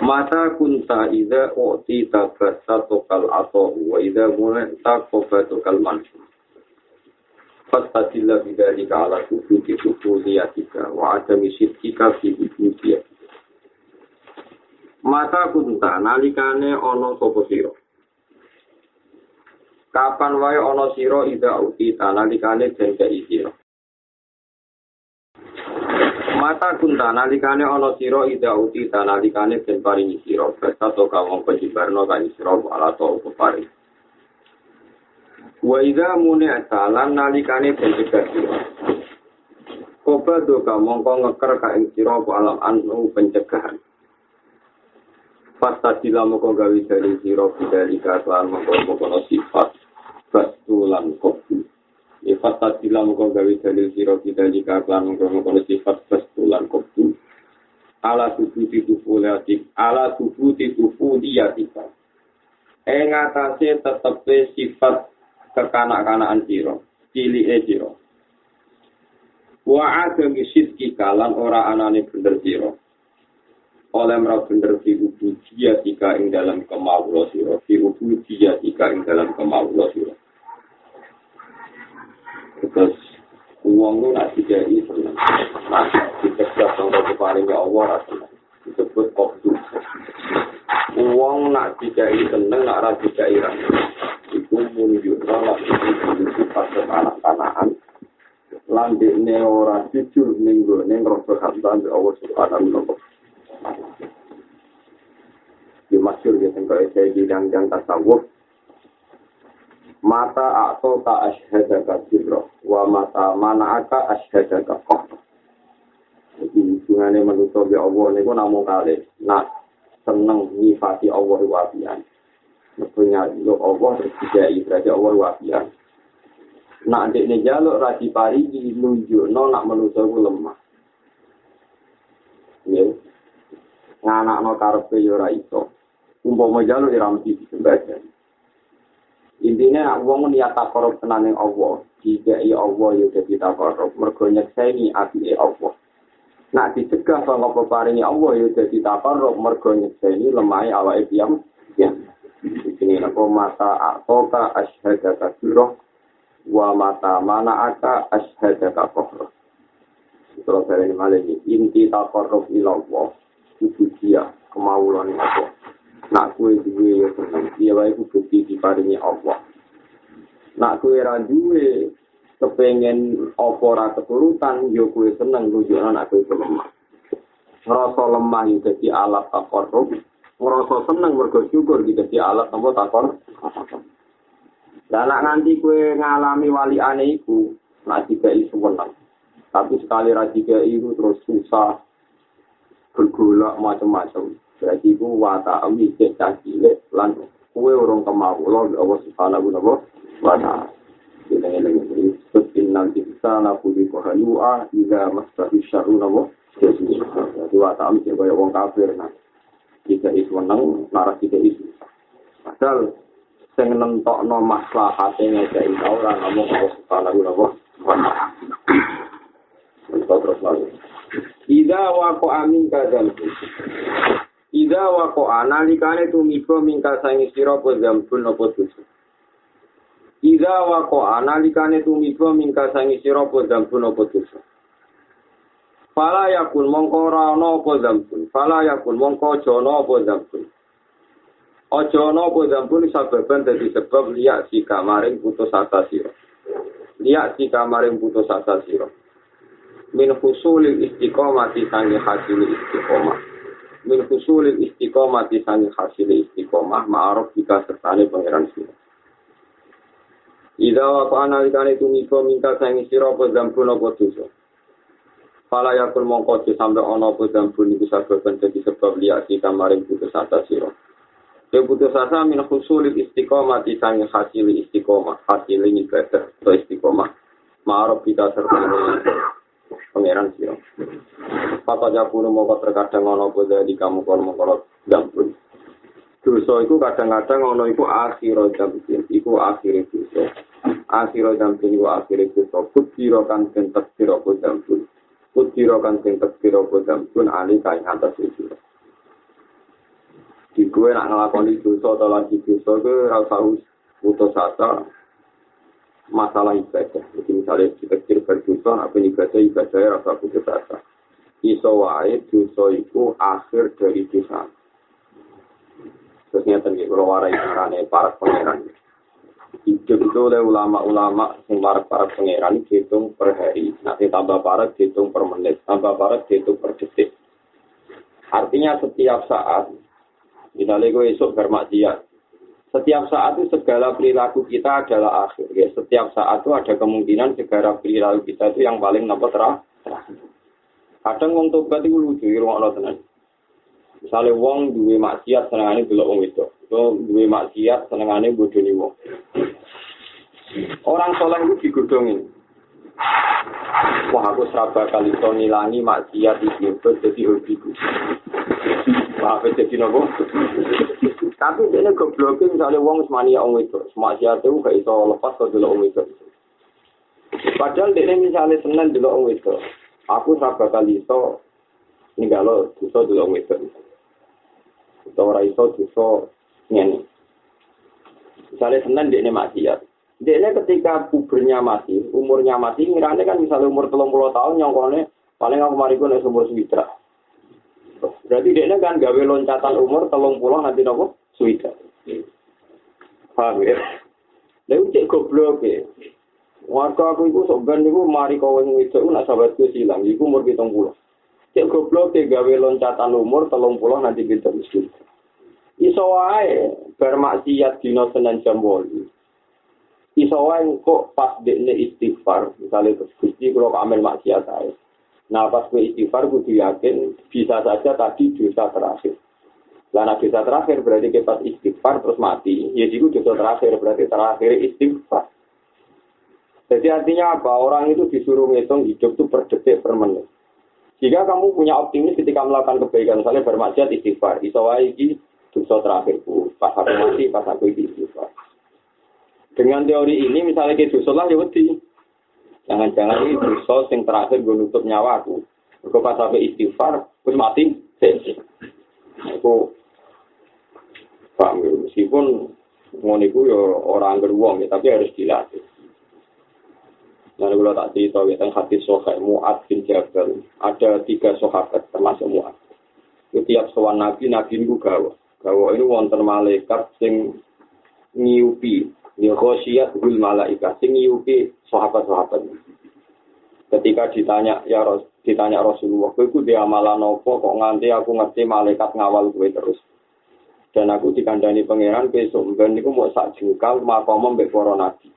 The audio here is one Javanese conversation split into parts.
Mata kunta ida u'ti tabasa tokal atau wa ida mulai takoba tokal mansum. Fastadillah bidalika ala kubu di kubu liyatika wa adami sidkika fi kufu liyatika. Mata kunta nalikane ono sopo siro. Kapan wae ono siro ida u'ti nalikane jengkai siro. Mata kunta nalikane ana sira ida uti nalikane den paringi sira basa to kawong pejibarno kang sira ala to peparing. Wa ida mune asalan nalikane den cegah sira. Koba do mongko ngeker ka ing sira alam anu pencegahan. Pasta sila moko gawe dari sira bidalika kelan mongko sifat Batulan kopi. Ifat tadila muka gawe dalil siro kita jika klan mengkono sifat bestulan kopi. Ala tubuh titufu liatik, ala tubuh titufu liatika. Ing atase tetepe sifat kekanak-kanakan siro, cili e siro. Wa ada misit kalan ora anane bener siro. Oleh merah bener di dia ing dalam kemaulah siro, di ubu dia ing dalam kemaulah siro. Terus uang lu nak dikai senang. Nah, dicegah sama keparing ya Allah rasanya. Disebut kopdu. Uang nak dikai senang, nak rasa dikai rasanya. Itu menunjukkan lah itu sifat kekanak-kanakan. Landik ne ora jujur minggu ne ngerasa hamdan Allah subhanahu wa ta'ala. Di masyur ya, tengok saya bilang yang tasawuf, mata atau tak ashadaka sirro wa mata mana aka ashadaka koh jadi hubungannya manusia ya Allah ini pun namun kali. Nak seneng nyifati Allah wabian Maksudnya lo Allah terus tidak berarti Allah wabian nak adik ini jaluk rasi pari nunjuk no nak manusia itu lemah. Ya. Nganak no karpe yora itu umpama jaluk iramti sebagian Intinya wong niat takorup tenan Allah, jika iya Allah ya dadi takorup, mergo nyekseni ati Allah. Nak dicegah saka peparingi Allah ya dadi takorup, mergo nyekseni lemah awake piyam. Ya. Ini napa mata atoka asyhadaka sirah wa mata mana aka asyhadaka kohra. Terus dari ini inti takorup ila Allah, itu dia kemauan Allah. Nak kue duwe ya wae ku bukti diparingi Allah. Nak kue ra duwe kepengen apa ora keturutan yo kue seneng nunjukno nak kue lemah. Ngerasa lemah itu jadi alat takorup ngerasa seneng mergo syukur gitu jadi alat apa takor dan nak nanti kue ngalami wali aneh iku nak tiga isu menang tapi sekali rajika itu terus susah bergolak macam-macam Berarti ku wata awi cek cilik lan kue urung kemawulo Allah subhanahu wa ta'ala. Kita ini seperti nanti kita laku di kohanua hingga masalah syaru nabo. Jadi wata awi cek kaya wong kafir nah. Jika isu menang, naras jika isu. Padahal sing nentokno maslahate ngekeki ora namung Allah subhanahu wa ta'ala. Terus lagi. Ida wako amin kadal Ida wa ko analikane tumiba mingkal sangi sira apa zambun apa dosa. Ida wa ko analikane tumiba mingkal sangi sira apa zambun apa dosa. Fala yakun mongko ora ana apa zambun. Fala yakun mongko jono apa zambun. Ojo ana apa zambun sababan dadi sebab liya si kamaring putus asa sira. Liya si kamaring putus asa sira. Min husulil istiqomati sangi hasil istiqomah. Min husulil istiqomah di sangi hasil istiqomah ma'aruf jika sertane pangeran sira. Ida wa pa analikane tumiba minta sangi sira apa zambun apa dosa. Fala yakul mongko aja sampe ana apa dambun iku sababan dadi sebab liya kita maring putus asa sira. Ya putus asa min husul istiqomah di sang hasil istiqomah, hasil ibadah atau istiqomah. Ma'aruf kita serta pangeran sira. Papa jakunu mongko terkadang ana apa dari kamu kalau mongko dambun. Dosa iku kadang-kadang ana iku akhir dambun, iku akhir dosa. Akhir dambun iku akhir dosa. Kutiro kan den tekiro dambun. Kudiro kan sing tekiro kodam pun ali kain atas itu. Di gue nak ngelakoni dosa atau lagi dosa gue rasa putus asa masalah ibadah. Jadi misalnya kita kira berdosa, apa ibadah ibadah rasa putus asa. Iso wae dosa akhir dari dosa. Terus nyata nih, kalau warai karane para pangeran. hidup itu oleh ulama-ulama yang para pangeran dihitung per hari. Nanti tambah para dihitung per menit, tambah para dihitung per detik. Artinya setiap saat, misalnya gue esok bermaksiat, setiap saat itu segala perilaku kita adalah akhir. Ya. Setiap saat itu ada kemungkinan segala perilaku kita itu yang paling nampak terakhir. Kadang wong tobat itu lucu, ruang tenan. Misalnya wong duwe maksiat senengane delok wong itu. So, duwe maksiat senengane bodoni wong. Orang soleh itu digodongin. Wah aku seraba kali to ngilangi maksiat iki jadi hobiku. Wah apa jadi nopo? Tapi ini goblokin misalnya wong semania wong itu. Maksiat itu gak iso lepas ke dulu wong itu. Padahal dia misalnya seneng dulu wong itu. Aku seraba kali to ninggalo dosa dulu wong itu. Atau ora iso dosa ngene. Misalnya Senin dia ini maksiat. Dia ini ketika pubernya masih, umurnya masih, ngirane kan misalnya umur telung puluh tahun, nyongkone paling aku mariku nih umur switra. Berarti dia kan gawe loncatan umur telung puluh nanti nopo switra. Paham ya? Lalu cek goblok ya. Warga aku itu sebenarnya itu mari kau yang itu nak sahabatku silang, itu umur hitung puluh. Cek goblok ya gawe loncatan umur telung puluh nanti kita miskin. Iso wae bermaksiat dina Senin jam 8. Iso wae kok pas dekne istighfar, misalnya terus Gusti kula amel maksiat ae. Nah pas gue istighfar gue yakin bisa saja tadi dosa terakhir. Lah nah dosa terakhir berarti kita pas istighfar terus mati. Ya itu dosa terakhir berarti terakhir istighfar. Jadi artinya apa? Orang itu disuruh ngitung hidup itu per detik per menit. Jika kamu punya optimis ketika melakukan kebaikan, misalnya bermaksiat istighfar, isowai iki dosa terakhirku pas aku mati pas aku istighfar dengan teori ini misalnya ke dosa lah ya wedi jangan-jangan ini dosa yang terakhir gue nutup nyawa aku aku pas aku istighfar terus mati aku paham ya meskipun ngoniku ya orang beruang ya tapi harus dilatih Nah, kalau tak cerita, kita hati sohkai Mu'ad bin Jabal. Ada tiga sahabat termasuk Mu'ad. Setiap soal Nabi, Nabi itu gawa. bahwa ini wonten malaikat sing ngiupi ya khosyat bil malaikat sing ngiupi sahabat-sahabat. Ketika ditanya ya Ros ditanya Rasulullah kowe ku dia amalan apa? Kok nganti aku ngerti malaikat ngawal kowe terus? Dan aku dikandani pangeran besok ben niku mau sak jengkal makom mbek para nabi.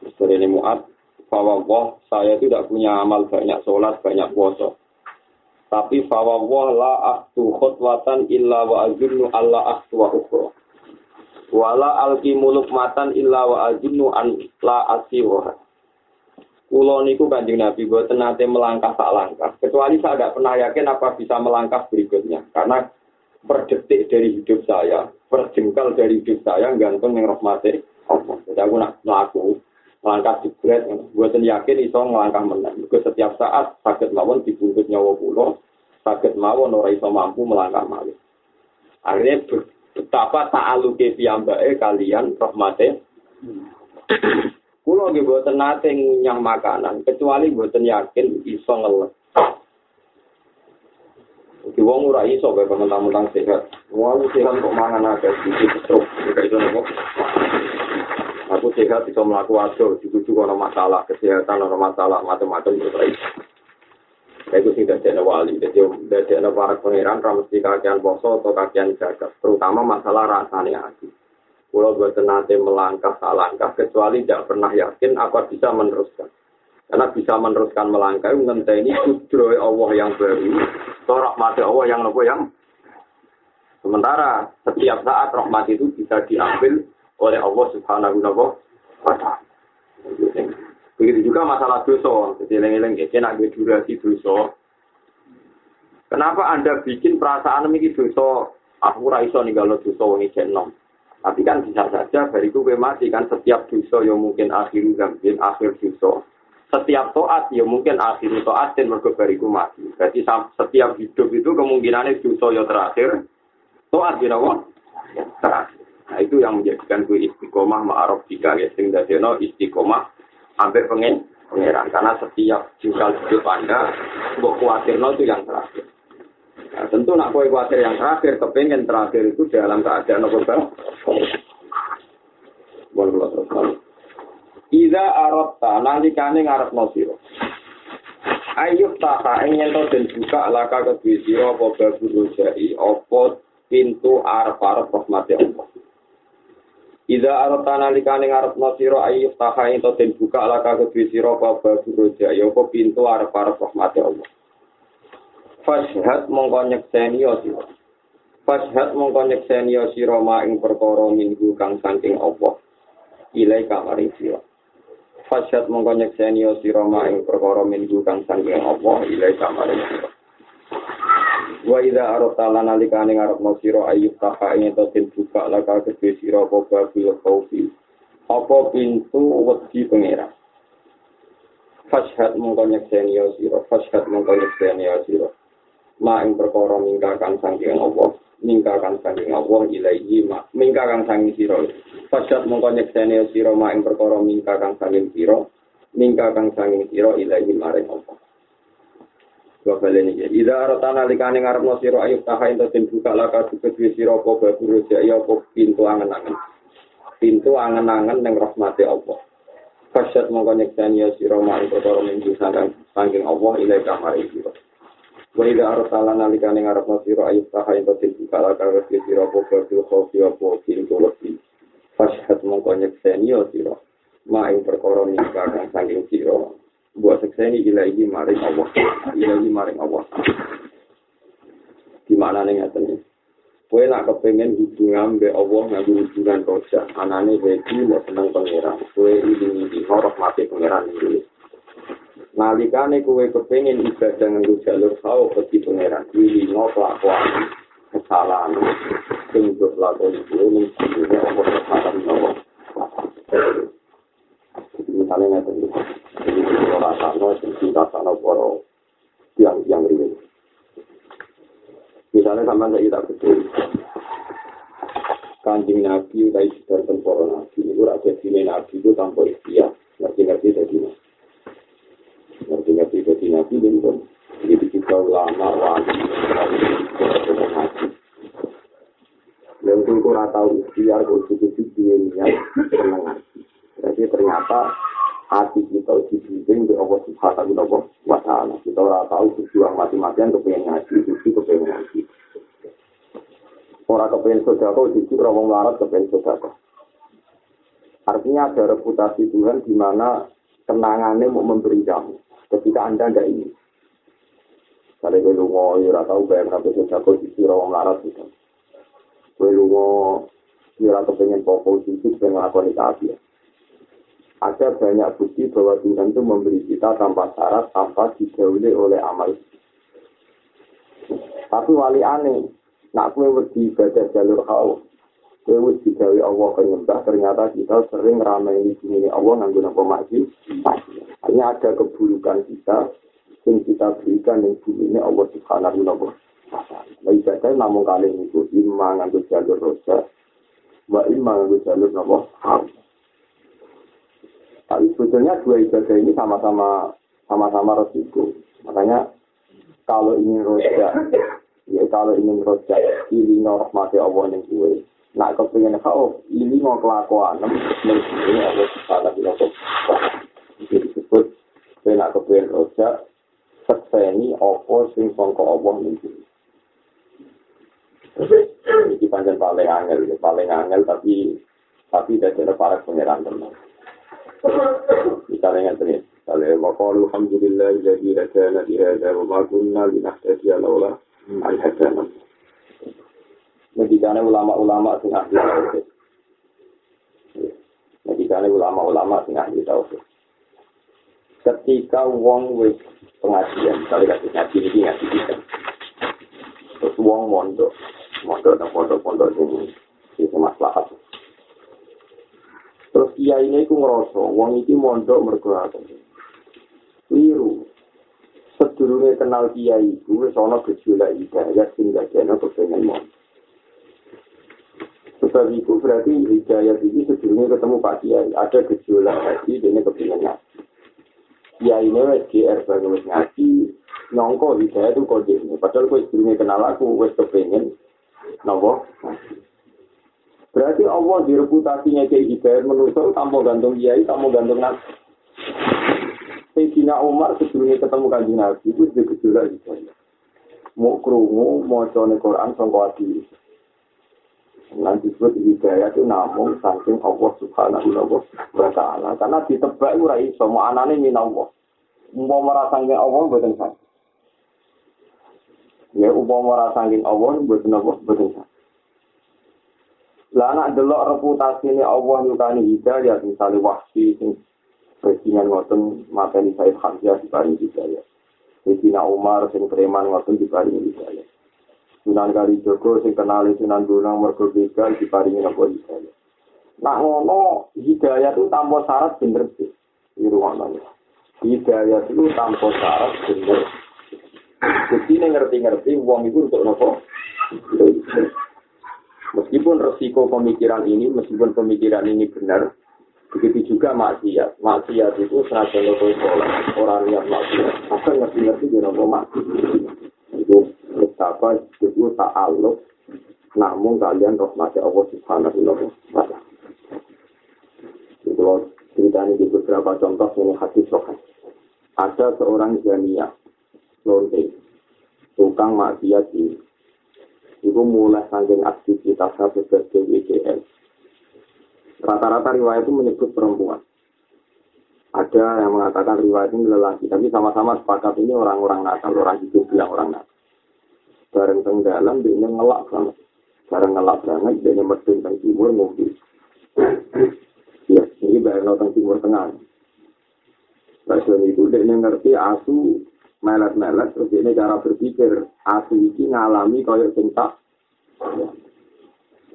Misteri ini muat bahwa saya tidak punya amal banyak sholat, banyak puasa. Tapi fawawah la aktu khutwatan illa wa azunnu alla aktu wa. Wala alki muluk matan illa wa azunnu an la asiwa. Kulo niku kanjeng Nabi buat nate melangkah tak langkah. Kecuali saya tidak pernah yakin apa bisa melangkah berikutnya. Karena per detik dari hidup saya, per jengkal dari hidup saya, gantung yang rahmati Allah. Jadi aku nak melaku, melangkah jebret, buatan yakin iso ngelangkah menang. Ke setiap saat sakit mawon dibuntut nyawa pulau, sakit mawon ora iso mampu melangkah malih. Akhirnya betapa ta'aluke piyambake kalian rahmate. Kulo nggih boten nate ngunyah makanan kecuali boten yakin iso ngeles. Di wong ora iso kaya mentang-mentang sehat. Wong sehat kok mangan akeh sedikit terus kayak itu nopo. Aku sehat melakukan ado, juga ono masalah kesehatan, ono masalah macam-macam terus Itu sih dari wali, jadi dari para pangeran mesti kakian poso atau kakian jaga, terutama masalah rasanya hati. Kalau buat nanti melangkah tak langkah, kecuali tidak pernah yakin apa bisa meneruskan. Karena bisa meneruskan melangkah, ngenteni kudroy Allah yang baru, atau rahmati Allah yang nopo yang Sementara setiap saat rahmat itu bisa diambil oleh Allah Subhanahu wa taala. Begitu juga masalah dosa. Jadi eleng-eleng ya, nak durasi dosa. Kenapa Anda bikin perasaan ini dosa? Aku ora iso ninggalo dosa wong nom. Tapi kan bisa saja bariku kowe mati kan setiap dosa yang mungkin akhir mungkin akhir dosa. Setiap toat ya mungkin akhir toat dan mergo bariku mati. Berarti setiap hidup itu kemungkinannya dosa yang terakhir. Toat ya Terakhir. Nah itu yang menjadikan gue istiqomah ma'aruf jika ya dadeno istiqomah hampir pengen pengeran karena setiap jengkal hidup anda buat khawatir itu yang terakhir. Nah, tentu nak kue khawatir yang terakhir, kepengen terakhir itu dalam keadaan apa bang? Terus Ida arabta nalikane ngarep nosiro. Ayub taka ingin to dan buka laka kedua siro apa babu rojai apa pintu arep-arep rahmati Allah. Iza arata likane ngarep sira ayu taha ento den buka laka kedue sira apa roja ya apa pintu arep-arep rahmat Allah. Fashhad mongko nyekseni ya sira. Fashhad mongko nyekseni ya sira ma ing perkara minggu kang saking Allah. Ilai kamaring sira. Fashhad mongko nyekseni ya sira ma ing perkara minggu kang saking Allah. Ilai kamaring sira. Wa idza arata lan alikane ngarepno sira ayub taha ing ten buka laka kedhe sira apa babil khaufi. Apa pintu wedi pengera. Fashhad mongko nyekseni ya sira, fashhad mongko nyekseni ya sira. Ma ing perkara ningkakan saking Allah, ningkakan saking Allah ilaihi ma, ningkakan saking sira. Fashhad mongko nyekseni ya sira ma ing perkara ningkakan saking sira, ningkakan saking sira ilaihi maring Allah. Kali ini. Ida arotana likane ngarep no siro ayub taha into tim buka laka suket wi siro po baburu jaya po pintu angen-angen. Pintu angen-angen neng rahmati Allah. Kasyat mongko nyekseni ya siro ma'i perkara minggu sangking sangking Allah ilai kamari siro. Wa ida arotana nalikane ngarep no siro ayub taha into tim buka laka suket wi siro po baburu khofi po pintu lebih. Kasyat mongko nyekseni ya siro ma'i perkara minggu sangking siro. Buat sekseni ilahi maring Allah ilahi maring Allah gimana nih ngerti Kue nak kepengen hubungan be Allah ngaku hubungan roja, anane wedi mau seneng pangeran. Kue ini di horok mati pangeran ini. Nalikane kue kepengen ibadah nganggo jalur kau peti pangeran. Ini no kelakuan kesalahan. Untuk lakon itu ini kesalahan Allah. Misalnya ngerti Jadi kita rasanya, kita sana poro yang yang ini. Misalnya sama saya kita betul. Kanjeng Nabi udah istilah temporo Nabi. Itu raja sini Nabi itu tanpa istilah. Ngerti-ngerti jadi Nabi. Ngerti-ngerti jadi Nabi. Jadi kita ulama, wali, wali, wali, Dan itu kurang tahu ikhtiar, kalau itu dia niat, senang Jadi ternyata hati kita dibimbing di Allah Subhanahu wa taala. Kita ora tahu berjuang mati-matian kepengen ngaji, itu kepengen ngaji. Orang kepengen sodako, justru orang mau larat kepengen sodako. Artinya ada reputasi Tuhan di mana kenangannya mau memberi kamu ketika anda tidak ini. Kalau gue lu mau ya tahu bayar sampai sodako justru orang larat gitu. Gue lu mau ya kepengen pokok justru pengen ngelakuin itu ada banyak bukti bahwa Tuhan itu memberi kita tanpa syarat, tanpa dijauhi oleh amal. Tapi wali aneh, nak kue wedi ibadah jalur kau, kue wedi dijauhi Allah penyembah, ternyata kita sering ramai di sini Allah nganggo nopo maju. Hanya ada keburukan kita, yang kita berikan yang bumi ini Allah subhanahu wa ta'ala. Nah ibadah namun kali itu imang nganggo jalur rosa, wa imang nganggo jalur kau. Tapi sebetulnya dua ibadah ini sama-sama sama-sama resiko. Makanya kalau ingin roja, ya kalau ingin roja, ini rahmati Allah yang gue. Nak kepengen kau, ini mau kelakuan, ini Allah subhanahu wa ta'ala. Jadi disebut, saya nak kepengen roja, sekseni apa sing sangka Allah yang. Ini panjang paling angel, paling angel tapi tapi ada para pangeran teman. Misalnya yang Kalau maqalu alhamdulillah jadi hadana di hada wa ma kunna linahtadiya laula an hadana. Ngedikane ulama-ulama sing ahli tauhid. Ngedikane ulama-ulama sing ahli tauhid. Ketika wong wis pengajian, kalau kasih ngaji ini ngaji kita. Terus wong mondok, mondok dan pondok-pondok ini, itu masalah. Terus kiai ini aku ngerasa, wong itu mondok mergulatan. Liru. Sedurungnya kenal kiai itu, wis ana gejolak hidayah sing gajana kepengen mondok. Sebab itu berarti hidayah ini sedurungnya ketemu Pak Kiai. Ada gejolak hati, dia kepengen ngaji. Kiai ini wis GR wis ngaji, nyongko hidayah itu kode. Padahal gue sedurungnya kenal aku, wis kepengen nopo Berarti Allah di reputasinya kayak hidayat menurut tanpa gantung kiai, tanpa gantung nabi. Sayyidina Umar sebelumnya ketemu kanji nabi itu sudah gejolak hidayat. Mau kerungu, mau cone Quran, sangka. Nanti disebut hidayah itu namun saking Allah subhanahu wa ta'ala. Karena ditebak itu rai, semua anaknya min Allah. Mau merasangin Allah, buatan saya. Ya, upah merasangin Allah, buatan Allah, buatan saya. Lah anak delok reputasi Allah nyukani hidayah, misalnya wahsi, sing presiden ngoten materi Said Hamzah diparing hidayah. Sayyidina Umar sing preman ngoten diparing hidayah. Sunan Kali Joko sing kenal Sunan Gunung mergo begal diparingi napa hidayah. Nah ngono hidayah itu tanpa syarat bener sih. Ini ruangan Hidayah itu tanpa syarat bener. Jadi ngerti-ngerti uang itu untuk nopo. Meskipun resiko pemikiran ini, meskipun pemikiran ini benar, begitu juga maksiat. Maksiat itu senajan lo sholat, orang lihat maksiat, akan ngerti-ngerti di maksiat. Itu betapa itu tak aluk, namun kalian rahmati Allah subhanahu wa ta'ala. Kalau ceritanya di beberapa contoh ini hadis sokan. Ada seorang jania, lonte, tukang maksiat ini itu mulai saking aktivitasnya sebagai WGL. Rata-rata riwayat itu menyebut perempuan. Ada yang mengatakan riwayat ini lelaki, tapi sama-sama sepakat ini orang-orang nakal, orang hidup bilang orang nakal. Bareng tenggelam, dia ngelak banget. Bareng ngelak banget, dia medun teng timur mobil. Ya, ini bareng teng timur tengah. Bahasa itu dia ngerti asu melet-melet terus ini cara berpikir asu iki ngalami kaya tak.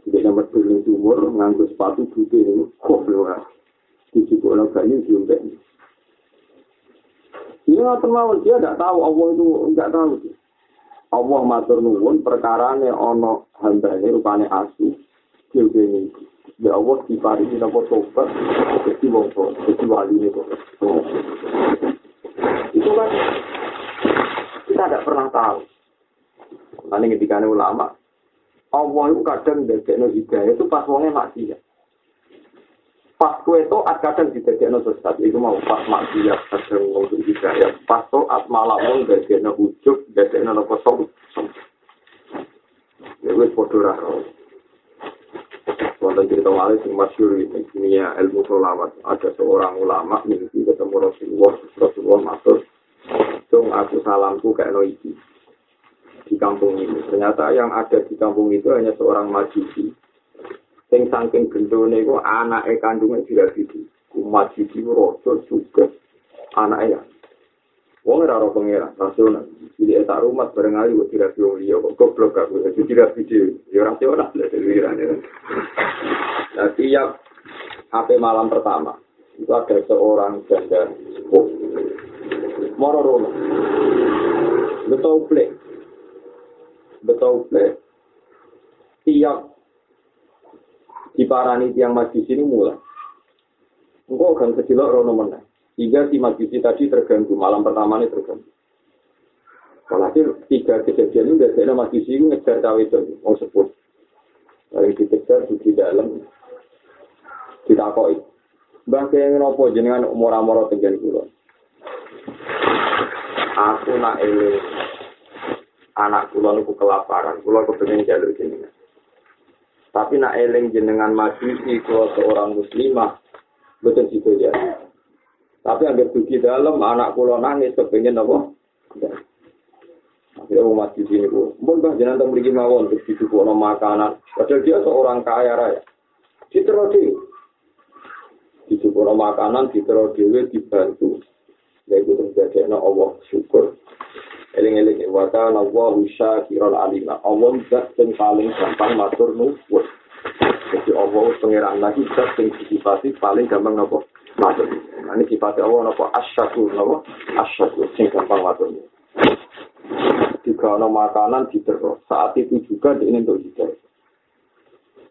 Dia nomor turun sumur nganggo sepatu putih ini kok keluar di cukup lo banyu jumbe ini nggak termau dia tidak tahu Allah itu nggak tahu. Allah matur nuwun perkara ne ono hamba ini rupanya asu jumbe ini ya Allah diparingi nopo tobat jadi wong jadi wali ini itu kan kita tidak pernah tahu. Nanti ketika ulama, Allah itu kadang no hidayah itu pas wongnya maksiat. Pas kue itu kadang no sesat, itu mau pas maksiat kadang untuk hidayah. Pas toat malah wong no ujuk, no nopo som. Ya wis podo raro. Wonten cerita malih sing masyhur ini dunia ilmu solawat. Ada seorang ulama mimpi ketemu Rasulullah, Rasulullah matur, Dong aku salamku kayak no iki di kampung ini. Ternyata yang ada di kampung itu hanya seorang majusi. Sing saking gendone iku anake kandungan tidak gitu. Ku majusi rojo juga anaknya. Wong ora ora pengira, rasional. Jadi eta rumah bareng kok tidak wong liya kok goblok aku. Jadi tidak video. Ya rasional lah delirane. Nah, tiap HP malam pertama itu ada seorang janda sepuh moro rono. Betul plek. Betul plek. Tiap diparani tiang majlis ini mulai. Engkau akan kecilok rono mana. Hingga si majlis tadi terganggu. Malam pertama ini terganggu. Walhasil tiga kejadian ini biasanya majlis ini ngejar cawe itu. Mau sebut. Dari dikejar di dalam. Ditakoi. Bangke yang nopo jenengan umur-umur tinggal pulau. Aku nak eling anak kula niku kelaparan, kula kepengin jalur jenengan. Tapi nak eling jenengan majusi kula seorang muslimah, betul situ ya. Tapi agar dugi dalam anak kula nangis kepengin apa? Akhirnya umat di sini pun bah jangan tahu beri mawon terus didukung makanan. Padahal dia seorang kaya raya. Diteror dia, didukung makanan, diteror dia dibantu. Ya itu terjadi na Allah syukur. Eling-eling wata nawa usha kiron alima. Allah zat yang paling gampang matur nuwun. Jadi Allah pengiran lagi zat yang disifati paling gampang nopo matur. Ini sifatnya Allah nopo asyakur nopo asyakur sing gampang matur. Jika ada makanan diterus, saat itu juga dia untuk diterus.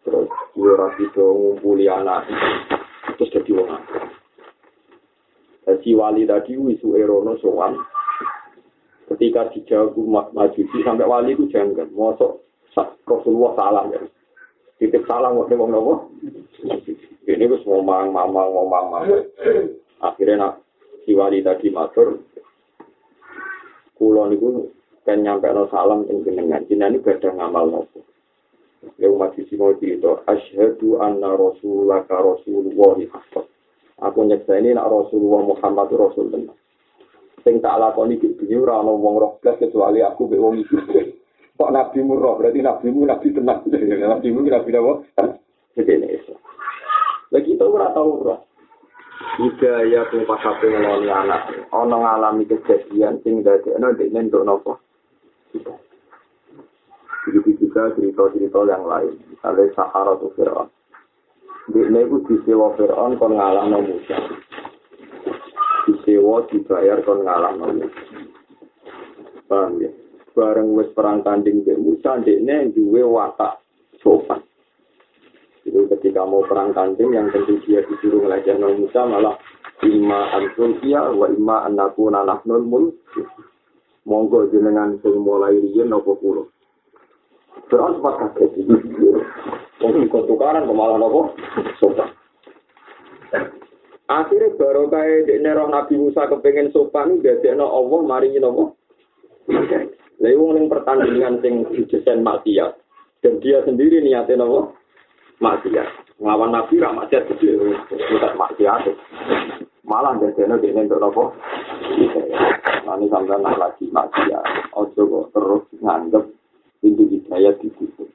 Terus dia rapi ngumpuli anak, terus jadi orang. Si wali tadi wisu erono soan, ketika dijawab majusi sampai wali itu jangan, mosok Rasulullah salam ya. Titip salam waktu ngomong nopo. Ini wis ngomong mamang ngomong mamang. Akhirnya nak si wali tadi matur, kulo niku kan nyampe no salam ing jenengan jenengan ini gak ngamal nopo ya umat sisi mau cerita asyhadu anna rasulullah ka rasulullah aku nyeksa ini nak rasulullah muhammad rasul benar sing tak lakoni di dunia ora ana wong roh kecuali aku be wong iki. Kok nabi murah berarti nabi mu nabi tenang. Nabi mu nabi apa? Jadi ini lagi itu ora tau ora hidayah sing pas ape ngeloni anak. Ana ngalami kejadian sing dadekno dekne entuk napa begitu juga cerita-cerita yang lain. Misalnya Sahara atau Fir'aun dekne itu disewa Fir'aun kon ngalah no Musa. Disewa dibayar kon ngalah no Musa. Paham ya? Bareng wis perang tanding di Musa dekne duwe watak sopan. Itu ketika mau perang tanding yang tentu dia disuruh ngelajar Musa malah imma antum iya wa imma annaku nanahnul mulk. Monggo jenengan sing mulai riyen napa kula Fir'aun sempat kaget Wong kok tukaran kok malah napa sopan Akhirnya baru kayak di roh Nabi Musa kepengen sopan dadekno Allah mari napa Lha wong ning pertandingan sing didesain maksiat dan dia sendiri niatnya napa maksiat. Nglawan Nabi ra maksiat gede, bukan maksiat. Malah dadekno dene untuk napa? Nanti sampai nak lagi maksiat. Ojo kok terus nganggep pintu hidayah ditutup.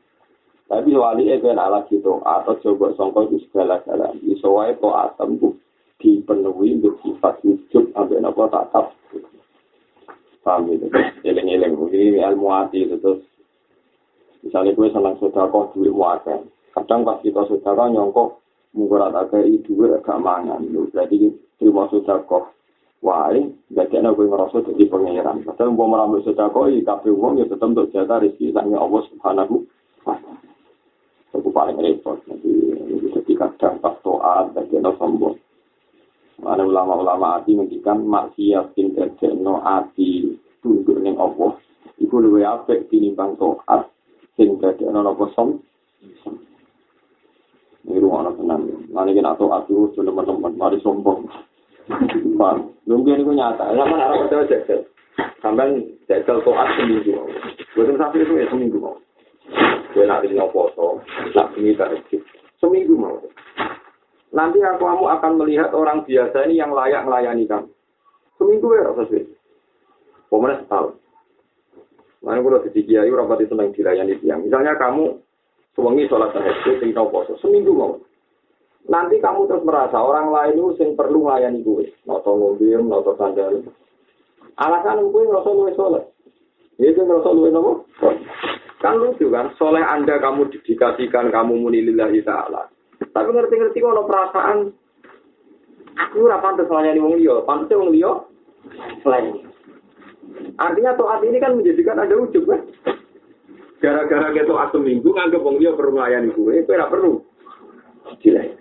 Tapi wali itu nak lagi to atau coba songkok itu segala galanya Iso wae to atem bu dipenuhi untuk sifat wujud sampai nopo tatap. Paham itu? Eleng-eleng. Ini ilmu hati itu terus. Misalnya gue senang sodako duit muatan. Kadang pas kita sodako nyongkok mungkin ada kayak duit agak mangan. Berarti terima sodako wae dadekno kowe ngrasa dadi pangeran. Padahal umpama ramu sedekah iki kabeh wong ya tetep untuk jatah rezeki sange Allah Subhanahu. Itu paling repot. Jadi ketika kadang pas doa dadekno sombong. Ada ulama-ulama hati mengikan maksiat sing dadekno ati tunduk ning Allah. Iku luwih apik tinimbang taat sing dadekno napa sombong. Ini anak tenang. Nanti kita aku sudah teman-teman, mari sombong. Paham? Mungkin itu nyata. Sama orang percaya jajal. Sampai jajal toat seminggu. Bukan sampai itu ya seminggu mau. Gue nanti mau foto, nak ini tarikit. Seminggu mau. Nanti aku kamu akan melihat orang biasa ini yang layak melayani kamu. Seminggu ya rasa sih. Pemenang setahun. Mana kalau di kiai rapati senang dilayani tiang. Misalnya kamu suwengi sholat tahajud, tinggal poso. Seminggu mau. Nanti kamu terus merasa orang lain itu sing perlu melayani gue. Noto ngombe, noto sandal. Alasan gue ngerasa luwe soleh. Itu ngerasa luwe nopo? Kan lucu kan, soleh anda kamu didikasikan, kamu muni lillahi ta'ala. Tapi ngerti-ngerti kalau perasaan, aku ora pantes melayani wong liya, pantes wong liya selain. Artinya toat ini kan menjadikan ada ujub kan? Gara-gara kita toat seminggu, nganggep wong liya perlu melayani gue, itu perlu. Gila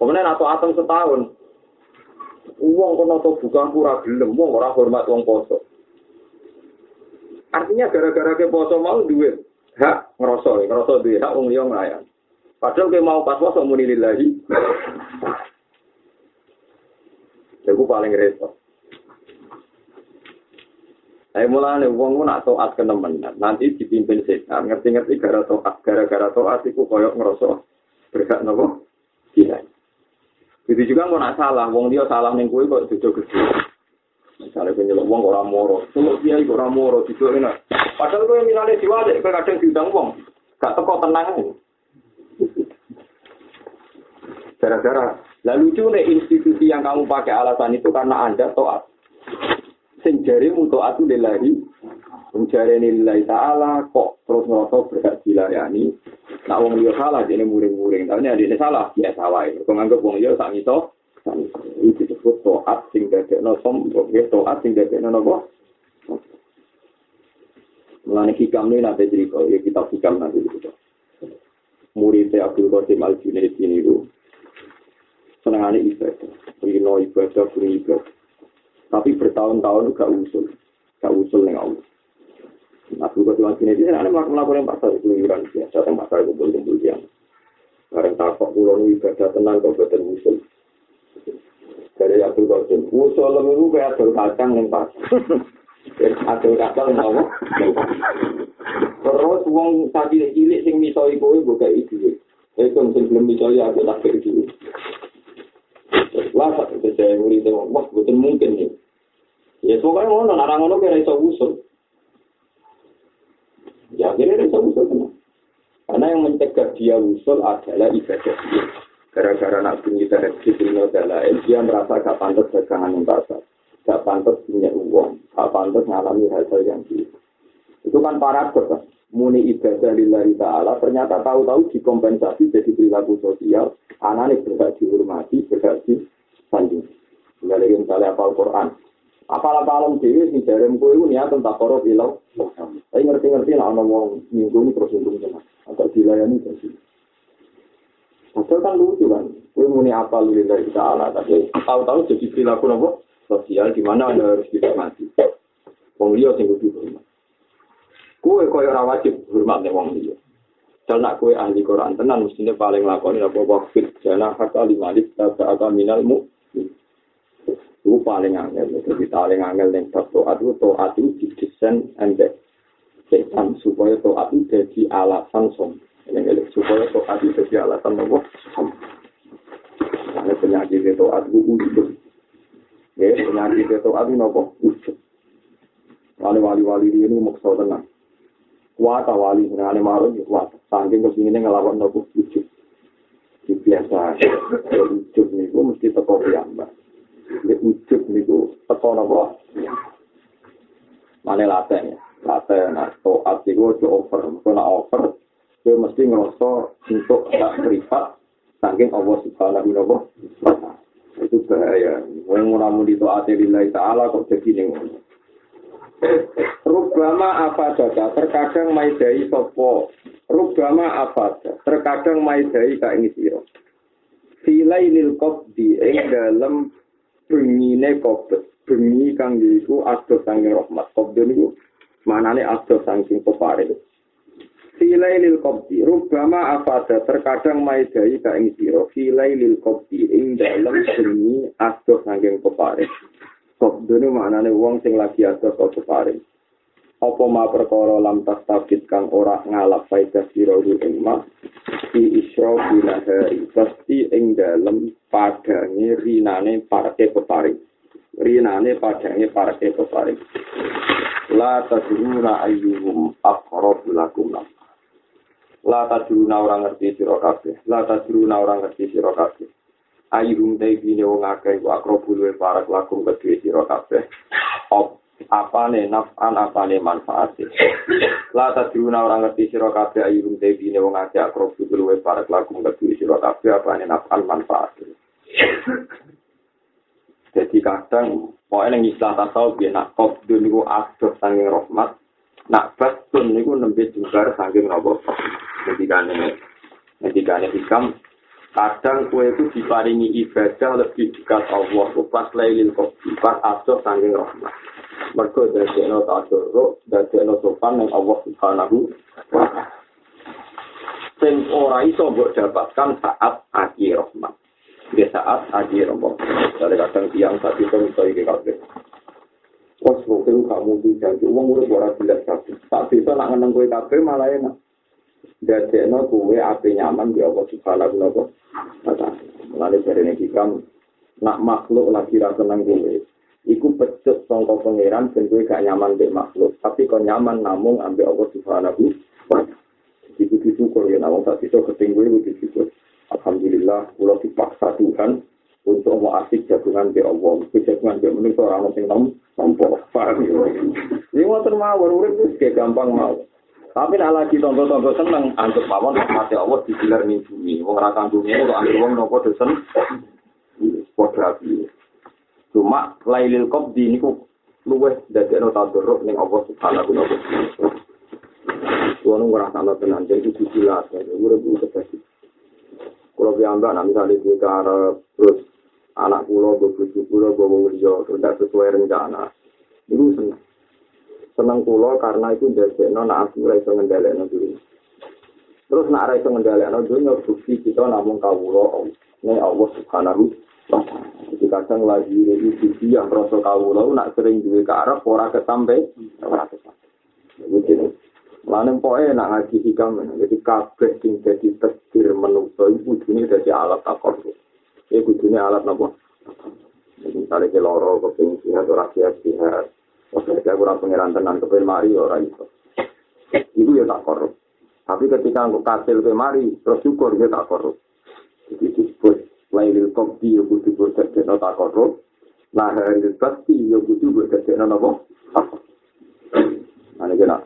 Kemudian atau atom setahun, uang kono to bukan pura gelem, uang orang hormat uang poso. Artinya gara-gara ke poso mau duit, hak ngerosok, ngerosok duit, hak uang liang layan. Padahal ke mau pas poso muni lillahi. Aku paling repot. Saya mulai uang pun nak toat ke temen, nanti dipimpin setan, ngerti-ngerti gara toat, gara-gara toat itu koyok ngerosok berhak nopo, gila. Begitu juga kok nak salah, wong dia salah ning kowe kok jojo gede. Misalnya kowe nyeluk wong ora moro, celuk dia kok ora moro gitu enak. Padahal kowe milane diwadek kowe kadang diundang wong. Gak teko tenang. Gara-gara lalu lucu nih institusi yang kamu pakai alasan itu karena anda toat. Sing jarimu toat itu lillahi. Mencari nilai ta'ala kok terus ngerasa berhak dilayani. Nak wong liya salah jadi muring-muring. Tapi ini salah biasa wae. Kok nganggep wong liya sak ngiso. Itu disebut toat sing dadekno sombong. Ya toat sing dadekno napa? Mulane hikam ini nanti cerita, ya kita hikam nanti cerita. Muridnya Abdul Qasim Al-Junaid ini itu senangannya ibadah. Rino ibadah, beri ibadah. Tapi bertahun-tahun gak usul. Gak usul yang Allah. Nah, juga tuan sini ini ada laporan yang pasal itu liburan biasa yang pasal kumpul kumpul yang bareng takok pulau ibadah tenang kau betul usul. Dari Abdul Qasim, usul lebih kayak Abdul Kacang yang pas. Abdul Kacang yang ngomong. Terus wong tadi cilik sing misoi kowe buka itu. Itu sing belum misoi aku tak itu. Wah, saya murid wah, betul mungkin nih. Ya, pokoknya ngono, nara ngono kira iso usul. Ya, kira iso usul. Karena yang mencegah dia usul adalah ibadah dia. Gara-gara nak bunyi dari Jibril adalah dia merasa gak pantas dagangan yang basah. Gak pantas punya uang. Gak pantas ngalami hal-hal yang gitu. Itu kan paradok kan. Muni ibadah lillahi ta'ala ternyata tahu-tahu dikompensasi jadi perilaku sosial. Anaknya berhak dihormati, berhak di sanding. Dari misalnya apal Quran. Apal-apalan dewi sing jarem kowe iku niat tentang koro bilau. Tapi ngerti-ngerti lah ana wong nyinggung terus nyinggung tenan. Agak dilayani jadi. Padahal kan lucu kan. Kowe muni apal lillahi ta'ala tapi tahu-tahu jadi perilaku nopo sosial di mana anda harus dihormati. Wong liya sing kudu hormat. Kowe koyo ora wajib hormat wong liya. Dal nak kowe ahli Quran tenan mestine paling lakoni apa wafit jana hak alimalik tata minal mu itu paling angel, jadi paling angel yang bab toat itu toat itu didesain embek setan supaya toat itu jadi alasan som, supaya toat itu jadi alasan apa som. Karena penyakit itu toat itu ujub, ya penyakit itu toat itu apa ujub. Wali-wali ini maksud tenang. Kuat wali, ini marah, kuat. Saking kesini ngelawan nopo ujub. Biasa, ujub ini mesti teko piyambak. Ini ujub niku teko napa? Mane laten ya. Laten nah toat iku ojo over. Kok over kowe mesti ngerasa untuk tak privat saking Allah Subhanahu wa taala. Itu bahaya. Wong ora muni taat lillahi taala kok jadi ning Rubama apa data terkadang maidai sopo Rubama apa terkadang maidai ka ing sira Filai lil qabdi ing dalam bengine kobet bengi kang iku adoh sanging rahmat. Kobet niku manane adoh sanging pepare Filai lil qabdi rubama afada terkadang maidai ka ing sira. Filai lil qabdi ing dalem bengi adoh sanging pepare Kobet niku manane wong sing lagi kok pepare apa ma perkara lam tas tabit kang ora ngalap faedah sira ing ma? Di isra binahari pasti ing dalem padange rinane parke peparing rinane padange parke peparing la tadruna ayyuhum aqrab lakum la tadruna ora ngerti sira kabeh. La tadruna ora ngerti sira kabeh. Ayyuhum te dine wong akeh wa aqrab luwe parak lakum kedue sira kabeh apane naf'an apane manfaat la tadruna orang ngerti sira kabeh ayung tebine wong akeh akro budul wis parek lagu ngerti sira kabeh apane naf'an manfaat jadi kadang pokoknya yang istilah tasawuf ya nak kobdu niku adoh sanging rahmat nak batun niku nembe jungkar sanging nopo? Ketika ini ketika ini hikam kadang kue itu diparingi ibadah lebih dekat Allah pas lailil kobdu pas adoh sanging rahmat mergo dadekno tadarruk dadekno sopan ning Allah Subhanahu wa taala sing ora iso mbok dapatkan saat akhir rahmat di saat akhir rahmat dari kadang tiang tapi itu iso iki kabeh Wes kok kamu dijanji wong urip ora jelas kabeh. Tak bisa nak ngeneng kowe kabeh malah enak. Dadekno kowe ape nyaman di Allah Subhanahu wa taala. Mulane dari ini hikam, nak makhluk lagi rasa seneng gue. Iku pecut songko pangeran dan gue gak nyaman dek makhluk. Tapi kau nyaman namung ambil Allah subhanahu wa ta'ala. Jadi gue syukur ya, namung tak bisa keting gue, gue syukur. Alhamdulillah, kalau dipaksa Tuhan untuk mau asik jagungan ke Allah. Jagungan ke menurut orang yang nom, nompo. Paham? Ini mau termawar, urip itu kayak gampang mau. Tapi nak lagi tonton-tonton seneng, antuk mawon mati Allah digilar ning bumi. Wong ora kang bumi kok anggere wong nopo. Padha api. Cuma lailil qabdi niku luweh dadekno tadarruk ning Allah subhanahu wa taala. Kuwi ora tenan, jadi digilar, urip itu terjadi. Kalau piyambak, nak misalnya di karep, terus anak pulau, bojo pulau, bawa liya, tidak sesuai rencana. Itu seneng. seneng kula karena itu ndadekno nek aku ora iso ngendhalekno diri. Terus nek ora iso ngendhalekno dunya bukti kita namung kawula nek Allah Subhanahu wa. Jadi kadang lagi itu yang rasa kawula nak sering duwe karep ora kesampe ora kesampe. Jadi Lalu pokoknya nak ngaji hikam, jadi kabeh sing jadi tekdir menungso itu ini jadi alat takor. Ini kudunya alat apa? Misalnya ke loro, keping sihat, orang sihat, sihat. Oke, saya kurang pengiran tenan ke mari orang itu. Itu ya tak. Tapi ketika aku kasil ke mari, terus syukur ya tak. Jadi disebut lailil kopi ya kudu tak korup. Nah, hari pasti ya kudu berdekno apa? Nah, ini kena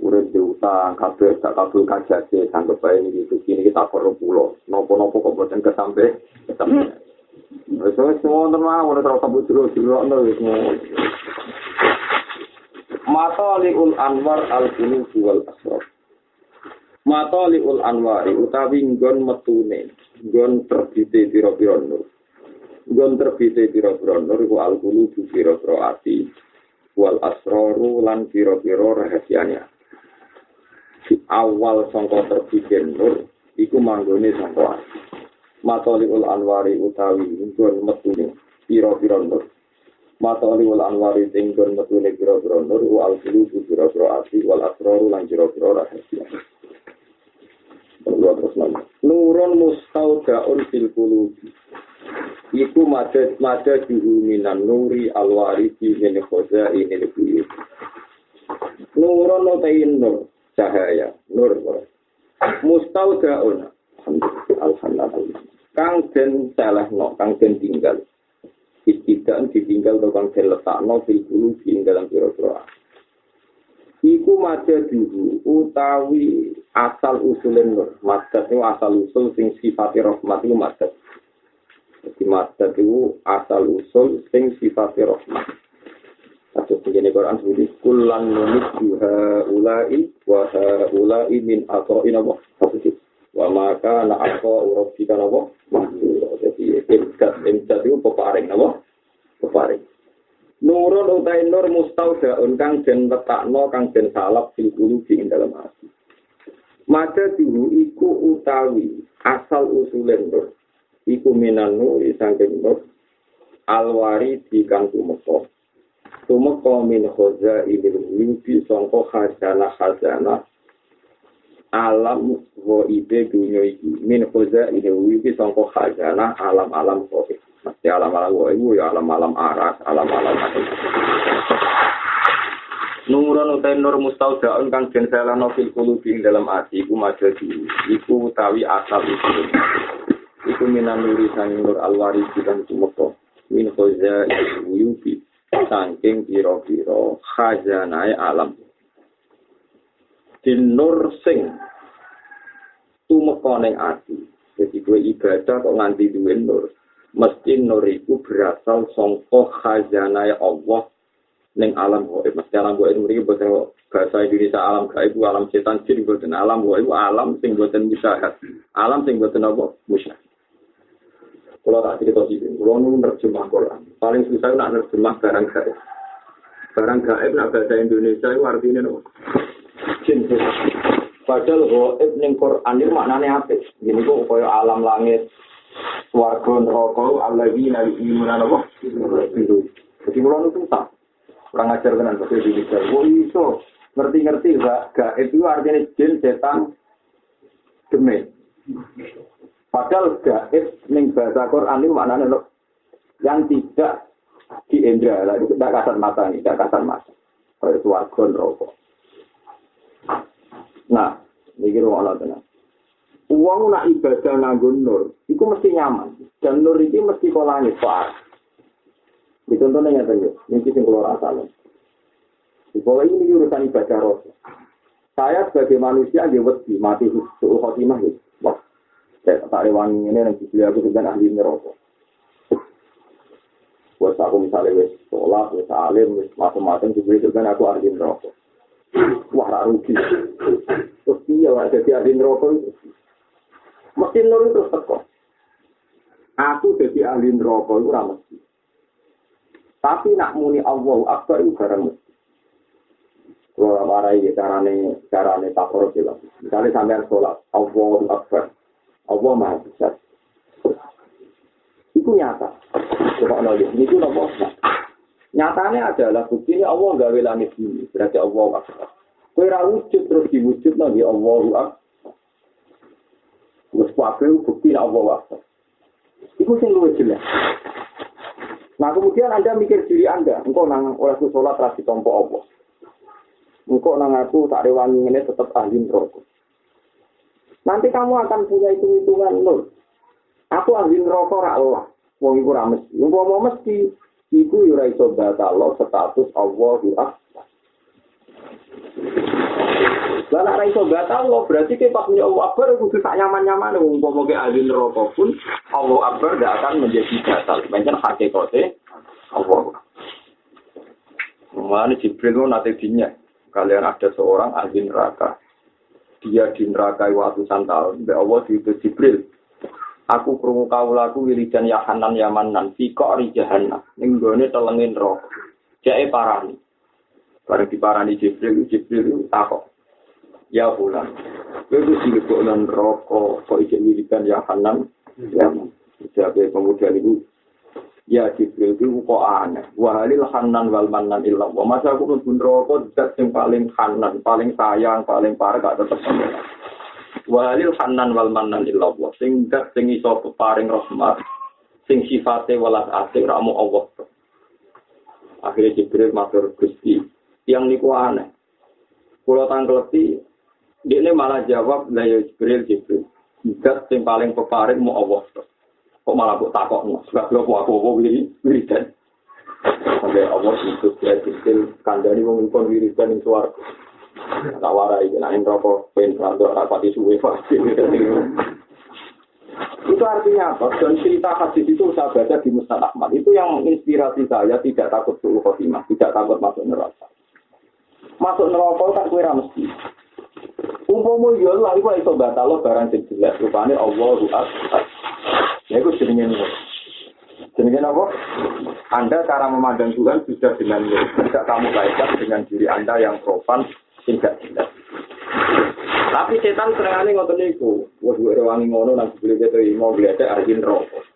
urip diutang, kabeh tak kabul kajate, sanggup bae ini gitu, kini kita korup pulau. Nopo-nopo kok boten kesampe, kesampe. Wes semua teman, ora tau kabut jero-jero semua. Mataliul Anwar al-Qulub wal Asrar. Mataliul Anwar utawi nggon metune, nggon terbite pira-pira nur. Nggon terbite pira-pira nur iku al-Qulub pira-pira ati wal asraru lan pira-pira rahasianya. Awal sangka terbite nur iku manggone sangka ati. Mataliul Anwari utawi nggon metune pira-pira nur. mata ali wal anwari tinggon metune pira-pira nur wal qulubu pira-pira ati wal asraru lan pira-pira rahasia Nurun mustaudaun fil qulubi. Iku mada mada juhu minan nuri alwarisi min khoza ini lebih Nurun notain nur cahaya nur mustaudaun Alhamdulillah Kang den salah no, kang den tinggal. Istidak ditinggal tukang den letakno fil dulu di dalam pira-pira. Iku maja dulu utawi asal usulen nur madat itu asal usul sing sifati rahmat itu madat jadi madat itu asal usul sing sifati rahmat. Kasus begini Quran sebut kulan nunis juha ulai wa ulai min atau inabo wa maka na apa urop kita nabo jadi imkat imkat itu peparing nabo? Peparing. Nurun utai nur mustaudaun kang den letakno kang den salap fil qulubi ing dalam hati maka dulu iku utawi asal usulen nur iku minan nur sangking nur alwari di kang tumeka. Tumeka min khoza ilil yubi sangka khazanah khazanah. Alam wa ibe dunia iki. Min khoza ide wibi sangko khazanah alam-alam kowe mesti alam-alam ibu ya alam-alam aras alam-alam Nurun utai nur mustaudaun kang den salano fil qulubi ing dalam ati iku majadi iku utawi asal iku iku minan nuri sang nur alwari kang tumeka min khoza wibi saking pira-pira khazanah alam dinur sing tumeka ning ati. Jadi gue ibadah kok nganti duwe nur. Mesti nur itu berasal sangka khazanah Allah ning alam gaib. Mesti alam gaib mriki boten bahasa Indonesia alam gaib alam setan jin boten alam gaib alam sing boten bisa alam sing boten apa musyrik. Kalau tak cerita sih, kalau nu nerjemah Quran, paling susah nak nerjemah barang gaib. Barang gaib nak bahasa Indonesia itu artinya apa? jin Padahal goib ning Quran itu maknanya apa? Ini kok kaya alam langit, swarga neraka alladzina yu'minuna apa? Jadi mulai itu tak. Kurang ajar kan bahasa Indonesia. Oh iso ngerti-ngerti gak gaib itu artinya jin, setan, demit. Padahal gaib ning bahasa Quran itu maknanya loh, yang tidak di indra, lah itu tidak kasar mata ini, tidak kasar mata. Kayak suarga rokok. Nah, ini rumah Allah tenang. Uang nak ibadah nanggun nur, itu mesti nyaman. Dan nur itu mesti kolanya far. Di contohnya nyata yuk, ini sing keluar asal. Bawah ini urusan ibadah roh. Saya sebagai manusia dia wedi mati suul khotimah. Wah, saya tak rewangi ini nanti beli aku dengan ahli neraka. Buat aku misalnya wes sholat, wes alim, wes macam-macam dibeli dengan aku ahli neraka. Wah, rugi. Terus iya, jadi ahli neraka itu. Mesti nur itu teko. Aku jadi ahli neraka itu mesti. Tapi nak muni Allah Akbar itu barang mesti. Kalau ya carane carane takor sila. Misalnya sampean sholat Allah Akbar. Allah Maha Besar. Itu nyata. Coba nol ini itu nopo. Nyatanya adalah buktinya Allah gawe langit ini. Berarti Allah Akbar. Kue wujud terus diwujud nanti Allah Akbar. Wes kabeh bukti Allah waktu. Iku sing luwih jelas. Nah kemudian Anda mikir diri Anda, engkau nang oleh sholat rasi tompo Allah. Engkau nang aku tak rewangi ini tetap ahli neraka. Nanti kamu akan punya hitung-hitungan nur. Aku ahli neraka ra Allah. Wong iku ra mesti. Wong mau mesti iku yo ora iso batal status Allah Akbar. Lah nek iso batal lo berarti ke pas punya Allah Akbar kudu tak nyaman-nyaman wong umpama ke ahli neraka pun Allah Akbar tidak akan menjadi batal. Pancen hakikate Allah. Mana Jibril nanti dinya kalian ada seorang ahli neraka. Dia di neraka ratusan tahun. Mbak Allah diutus Jibril. Aku krungu kaulaku wiridan ya hanan ya manan fi qari jahannam. Ning gone telengin neraka. Jae parani. Bareng Jibril, Jibril takok. Ya bulan. Kowe wis dilebok nang neraka kok iki wiridan ya hanan. Ya Jadi pemuda itu Ya Jibril itu kok aneh. Wahalil hanan wal manan illallah. Masa aku pun neraka zat yang paling hanan, paling sayang, paling parah gak tetep pengen. Wahalil hanan wal manan illallah. Sing zat sing iso peparing rahmat. Sing sifate welas asih ramu Allah. Akhirnya Jibril matur Gusti. Yang niku aneh. Kulo tangkleti dia malah jawab, lah ya Jibril, Jibril. Zat yang paling peparing mau Allah. Kok malah kok takok no. Sebab lo aku apa wiri wiridan. Sampai Allah itu ya Jibril kandani wong impon wiridan yang suar. Tak warai, kenain rokok, pengen randok rapati suwe pasti. Itu artinya apa? Dan cerita hadis itu saya baca di Mustad Ahmad. Itu yang menginspirasi saya tidak takut suhu khotimah, tidak takut masuk neraka. Masuk neraka kan kue mesti. Umpama yo lah iku iso batal barang sing jelek rupane Allahu Akbar. Ya iku jenenge Jenenge apa? Anda cara memandang Tuhan sudah dengan tidak kamu kaitkan dengan diri Anda yang profan tidak jelas. Tapi setan seringane ngoten niku. Wes gue rewangi ngono nang beli keto mau beli ada arjin rokok.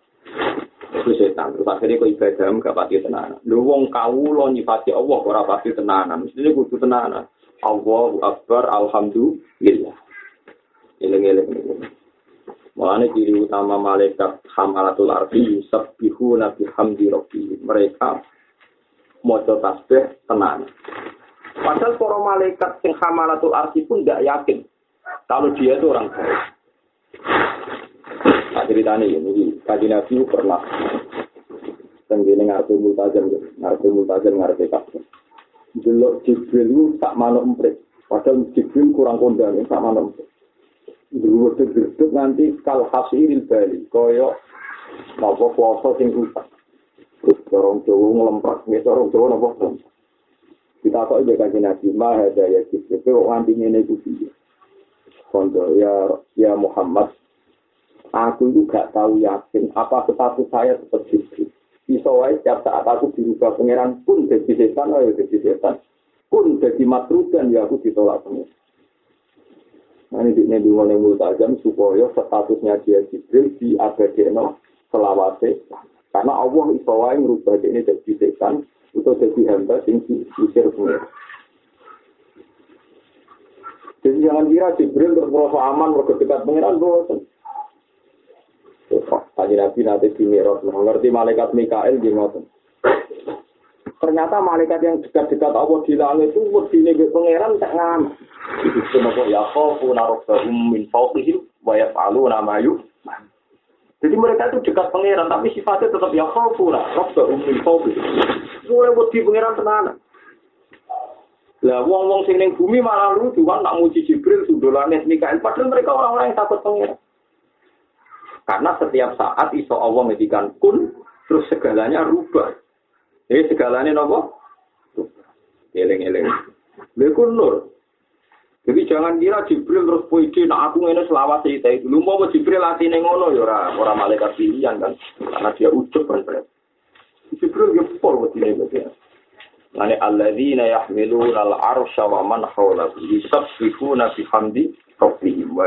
Itu setan. Terus akhirnya kok ibadah gak pati tenanan. Lu wong kawula nyifati Allah ora pati tenanan. Mesti kudu tenanan. Allahu Akbar, Alhamdulillah. Eleng-eleng ini. Mulanya ciri utama malaikat hamalatul arti, sabbihu nabi hamdi rabbi. Mereka mojo tasbih tenang. Padahal para malaikat yang hamalatul arti pun tidak yakin kalau dia itu orang baik. Nah ceritanya ini, kaji nabi pernah tenggine ngarep multazam, ngarep multazam, ngarep kasih. delok Jibril itu tak manuk emprit. Padahal Jibril kurang kondang, tak manuk emprit. Dulu gedhe nanti kal hasilil bali, kaya napa puasa sing rusak. Terus dorong Jawa ngelemprak, nggih dorong Jawa napa Kita kok iki kanjeng Nabi, ma ada ya Jibril, kok nganti ngene iku piye? Kondo ya ya Muhammad, aku itu gak tahu yakin apa status saya seperti itu. Bisa wae setiap saat aku dirubah pangeran pun jadi setan, ayo jadi setan. Pun jadi matrudan ya aku ditolak pangeran. Nah ini ini mulai multajam supaya statusnya dia Jibril di abadeno selawase. Karena Allah iso wae ngerubah ini jadi setan atau jadi hamba sing diusir pangeran. Jadi jangan kira Jibril terus merasa aman, merasa dekat pangeran, bosan. Kanji Nabi nanti di. Nah, ngerti malaikat Mikael di ngoten. Ternyata malaikat yang dekat-dekat Allah di langit itu wedine ke pangeran tak ngam. Itu napa ya khofu narobbahum min fawqihim wa yaf'aluna ma Jadi mereka itu dekat pangeran, tapi sifatnya tetap ya khofu narobbahum min fawqihim. Mulai wedi pangeran tenanan. Lah wong-wong sing ning bumi malah lucu kan nak muji Jibril sundolane Mikael padahal mereka orang-orang yang takut pangeran. Karena setiap saat iso Allah ngedikan kun terus segalanya rubah. Jadi segalanya nopo? Eleng-eleng. Leku nur. Jadi jangan kira Jibril terus puisi, nah aku ini selawat cerita itu. Lu mau Jibril latih ngono ya orang orang malaikat pilihan kan, karena dia ucap kan. Jibril ya pol buat ini Lani alladzina yahmiluna al-arsha wa man hawlahu yusabbihuna bihamdi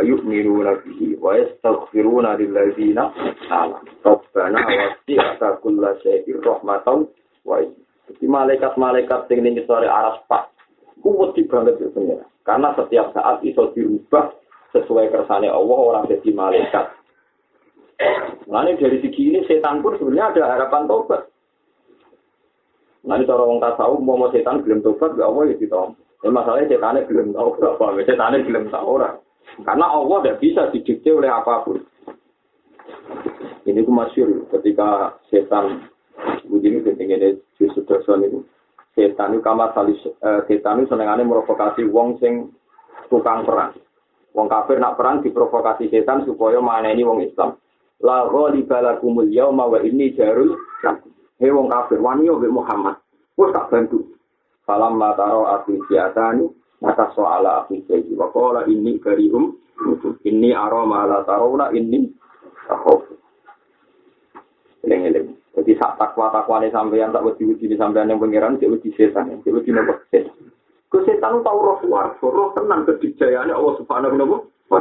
yu'minuna bihi wa yastaghfiruna lilladzina amanu. Rabbana wasi'ta kulla shay'in rahmatan wa Jadi malaikat-malaikat sing ning sore aras pak kuwat banget ya pengira. Karena setiap saat iso dirubah sesuai kersane Allah orang jadi malaikat. Lalu dari segi ini setan pun sebenarnya ada harapan tobat. Nanti cara orang tasawuf mau setan belum tobat gak Allah ya ditom. Ya masalahnya setannya belum tahu berapa, setannya belum tahu orang. Karena Allah tidak bisa didikte oleh apa pun. Ini ku masyur ketika setan begini penting ini justru dosan itu setan itu kamar salis eh, setan itu senengannya merovokasi wong sing tukang perang. Wong kafir nak perang diprovokasi setan supaya mana ini wong Islam. La ghaliba lakumul yauma wa inni jarul Hei wong kafir, wani yo Muhammad. Wes tak bantu. Falam mataro aku siatani, maka soala aku jadi. Wakola ini karium, ini aroma la tarona ini tahof. Eleng-eleng. Jadi sak takwa takwa ini sampai yang tak wedi wedi di sampai yang pengiran, cek wedi setan, cek wedi nopo setan. Kesetan tahu roh suar, roh tenang kedijayaannya Allah Subhanahu wa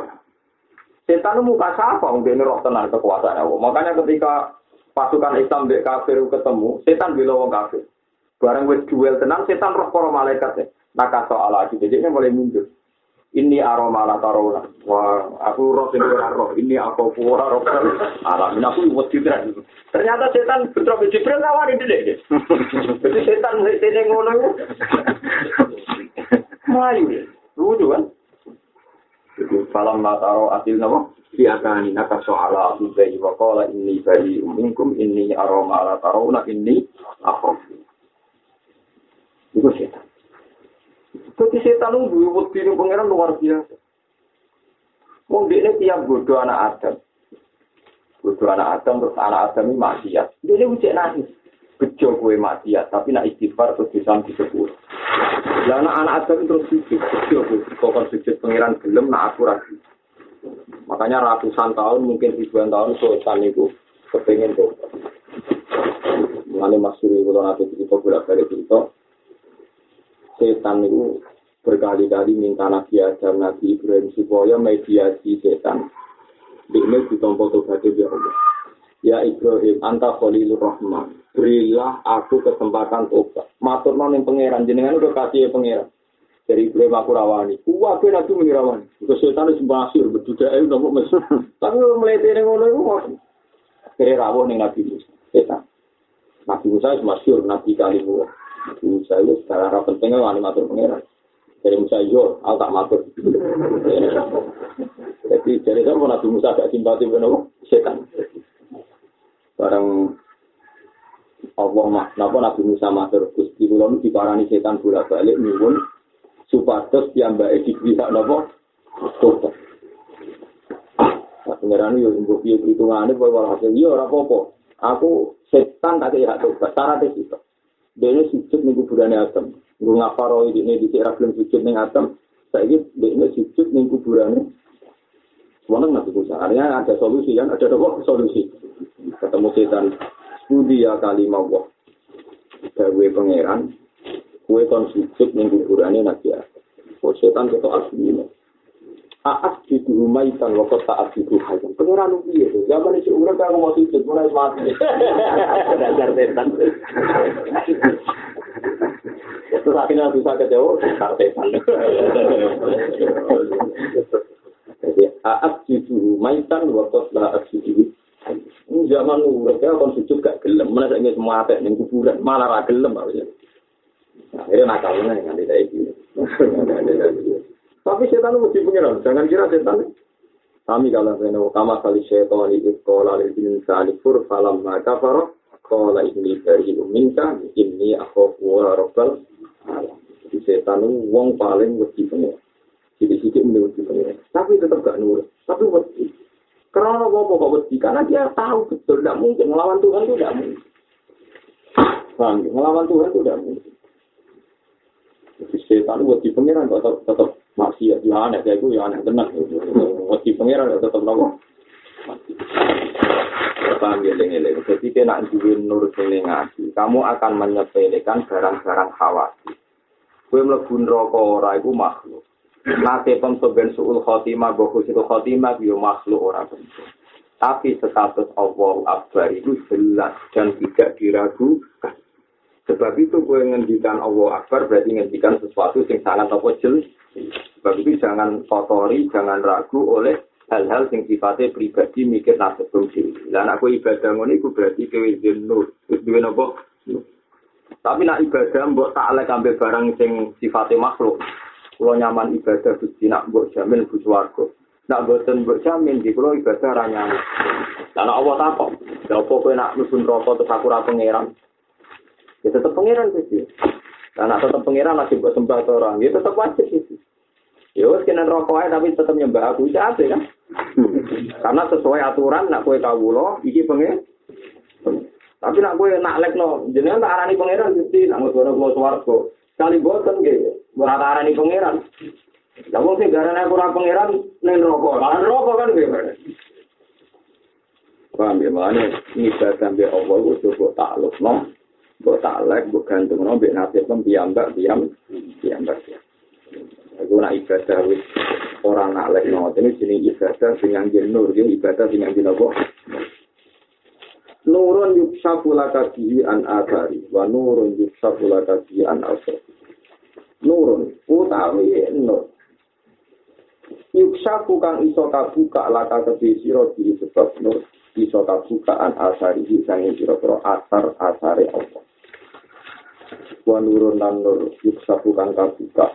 Setan muka siapa? Mungkin roh tenang kekuasaan Allah. Makanya ketika pasukan Islam dek kafir ketemu, setan bilang wong kafir. Barang wis duel tenang, setan roh para malaikat ya. Naka soal lagi, jadi mulai mundur. Ini aroma la tarona. Wah, aku roh ora roh. Ini aku ora roh. Alam aku wedi tenan. Ternyata setan putra Jibril nawari dek. Jadi setan sing ngono. Melayu. Lucu kan? Jadi falam mataro asil nama fi akani naka soala abu bayi wa qala inni bari minkum inni aroma ala tarona inni akhaf. Itu setan. Jadi setan itu wedi ning pangeran luar biasa. Wong dekne tiap bodoh anak Adam. Bodoh anak Adam terus anak Adam ini maksiat. Dia ucap nangis. Bejo kue maksiat, tapi nak istighfar terus bisa disebut. Lah anak anak Adam terus sujud bejo kue. Pokoknya sujud pangeran gelem nak aku lagi. Makanya ratusan tahun, mungkin ribuan tahun setan itu kepengen tuh. Mengenai Mas Suri, kalau nanti kita bolak-balik cerita, setan itu berkali-kali minta Nabi Adam, Nabi Ibrahim supaya mediasi setan. Ini ditompo tobatnya ya Allah. Ya Ibrahim, anta khalilur rahman. Berilah aku kesempatan tobat. Matur yang pangeran, jenengan udah kasih ya pangeran. Dari Ibrahim aku rawani. Wah, aku nabi mengirawani. Ke setan itu masir, berduda itu nopo mes. Tapi melete yang ngono itu Akhirnya Nabi Musa. Setan. Nabi Musa itu masyur, Nabi Kalimullah. Musa itu secara pentingnya wani matur pangeran. Dari Musa yo, aku tak matur. Jadi dari sama Nabi Musa gak simpati benar setan. Barang Allah mah, napa Nabi Musa matur Gusti kula nu diparani setan bolak-balik nyuwun supados piyambake dipihak napa tobat. Nah, pengiran yo mbok piye hitungane kowe ora hasil yo ora apa-apa. Aku setan tak kira tobat, syaratnya itu. Dia sujud ning kuburane Adam. Nggo ngaparo ini di sira belum sujud ning Adam. Saiki dia sujud ning kuburane Semuanya Nabi Musa. Artinya ada solusi kan? Ada apa solusi? Ketemu setan. Studi ya kalimah Allah. Dawe pangeran. Kue kon sujud ning kuburane Nabi Adam. Oh setan ketok asli Aas di rumah ikan waktu taat di hayam. Pengiran lu piye tuh? Zaman itu urang kan mau sujud mulai mati. Dasar setan. Terus akhirnya bisa kecewa, dasar setan. Aas di rumah ikan waktu taat di zaman urip ya kon sujud gak gelem, mana saya ingin mati ning kuburan, malah harusnya. Akhirnya nakalnya yang nanti saya Tapi setan mesti pengiran, jangan kira setan. Kami kalau saya kama kali setan itu sekolah di insani fur falam maka faro kala ini dari minta ini aku wa rabbal Di setan wong paling wedi pengiran. Jadi menurut pengiran. Tapi tetap gak nurut. Tapi wedi. Karena apa kok wedi? Karena dia tahu betul tidak mungkin melawan Tuhan itu tidak mungkin. Melawan Tuhan itu tidak mungkin. Jadi setan wedi pengiran tetap tetap masih ya aneh kayak gue ya aneh tenang. Wedi pengiran tetap nopo. Paham ya lengi-lengi. Jadi kena jual nur sini ngaji. Kamu akan menyepelekan barang-barang khawatir. Gue mlebu neraka ora iku makhluk. Nate pemsoben suul khotimah, itu khotimah, yo makhluk orang bentuk. Tapi status Allah Akbar itu jelas dan tidak diragukan. Sebab itu gue ngendikan Allah Akbar berarti ngendikan sesuatu yang sangat apa jelas. Sebab itu jangan kotori, jangan ragu oleh hal-hal yang sifatnya pribadi mikir nasib fungsi. Dan aku ibadah ngono itu berarti kewe nur. Duwe nopo? Tapi nak ibadah mbok tak lek ambil barang sing sifatnya makhluk. Kalau nyaman ibadah Gusti nak mbok jamin bu swarga. Nak boten mbok jamin di kula ibadah ra nyaman. Lah Allah takok, lha apa kowe nak mlebu neraka terus aku ora pangeran? Ya tetep pangeran. Lah nak tetep pangeran lagi mbok sembah to orang, ya tetep wajib Gusti. Ya wis kena rokok ae tapi tetep nyembah aku ya kan. Karena sesuai aturan nak kowe kawula iki pengen Tapi nak kowe nak lekno jenengan tak arani pangeran Gusti nak ngono kula swarga. Kali boten nggih. ora arani pangeran. Lah sing garane aku ora pangeran ning neraka. Lah neraka kan piye? Paham ya, makanya ibadah sampai Allah itu buat takluk, no? Buat taklek, buat gantung, no? Biar nasib pun biambak, biam, biambak, ya. Aku nak ibadah, wis orang nak lek, no? Ini jenis ibadah, dengan jenur, ya, ibadah jenis apa? Nurun yuksafu laka bihi an agari, wa nurun yuksafu laka bihi an asari. nurun utawi nur yuksaku kang iso kabuka laka kedhi sira di sebab nur iso kabukaan asari sang sira-sira asar asare apa wa nurun lan nur yuksaku kang kabuka.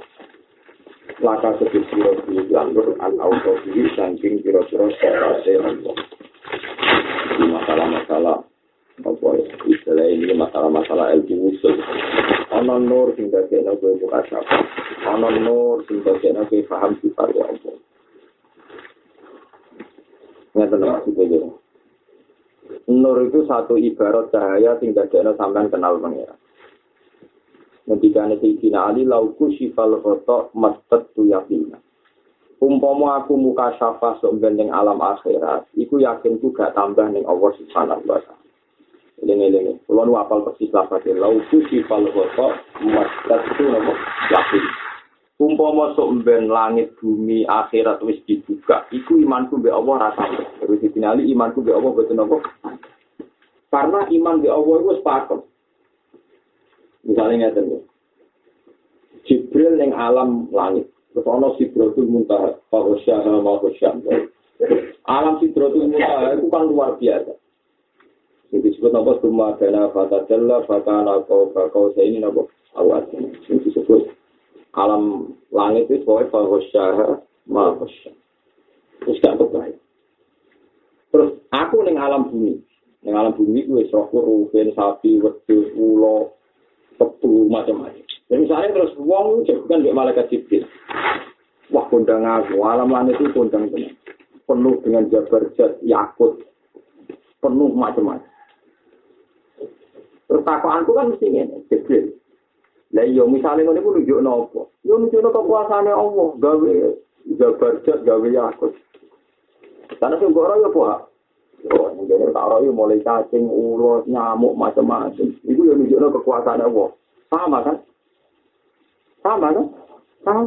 Laka kedhi sira di nur an auto di saking sira-sira asare apa masalah-masalah apa istilah ini masalah-masalah ilmu usul. Ana nur sing dadekno kowe buka sapa ana nur sing dadekno kowe paham sifat ya Allah Ngeten maksudnya Nur itu satu ibarat cahaya sing dadekno sampean kenal pangeran. Ketika Sayyidina Ali lauku sifal khoto mastet tu yakina. Umpama aku muka syafa sok alam akhirat, iku yakin juga tambah ning Allah Subhanahu wa taala. Ini-ini, kalau nu apal persis lah pakai lauku si falgoto, masjid itu nopo yakin. Umpama sok ben langit bumi akhirat wis dibuka, iku imanku be Allah rasa. Terus ditinali imanku be Allah betul nopo. Karena iman be Allah itu sepakat. Misalnya ngerti. Jibril yang alam langit. Ketono ana Sidratul Muntaha, Fahusyah ma husyam. Alam Sidratul muntah. itu kan luar biasa. ini disebut apa Sumadana Fatadalla Fatana Baka Qawsa ini apa? Awat. ini disebut alam langit itu sebuah Fahusyah sama husyam. Terus gak kebaik. Terus aku ning alam bumi. Ning alam bumi itu Sokur, ruben sapi wedhus ulo, tebu, macam-macam. Dan misalnya terus wong bukan kayak malaikat jibril. Wah kondang aku, alam langit itu kondang penuh dengan jabar jat, yakut, penuh macam-macam. Terus takokanku kan mesti ngene, Jibril. Lah iya misale ngene ku nunjuk nopo? Yo nunjuk nopo kekuasaane Allah, gawe jabar jat gawe aku. Karena sing ora yo apa? Tak ora yo mulai cacing, ulos, nyamuk macam-macam. Iku yo nunjuk nopo kekuasaane Allah. Sama kan? Sama kan? Sama.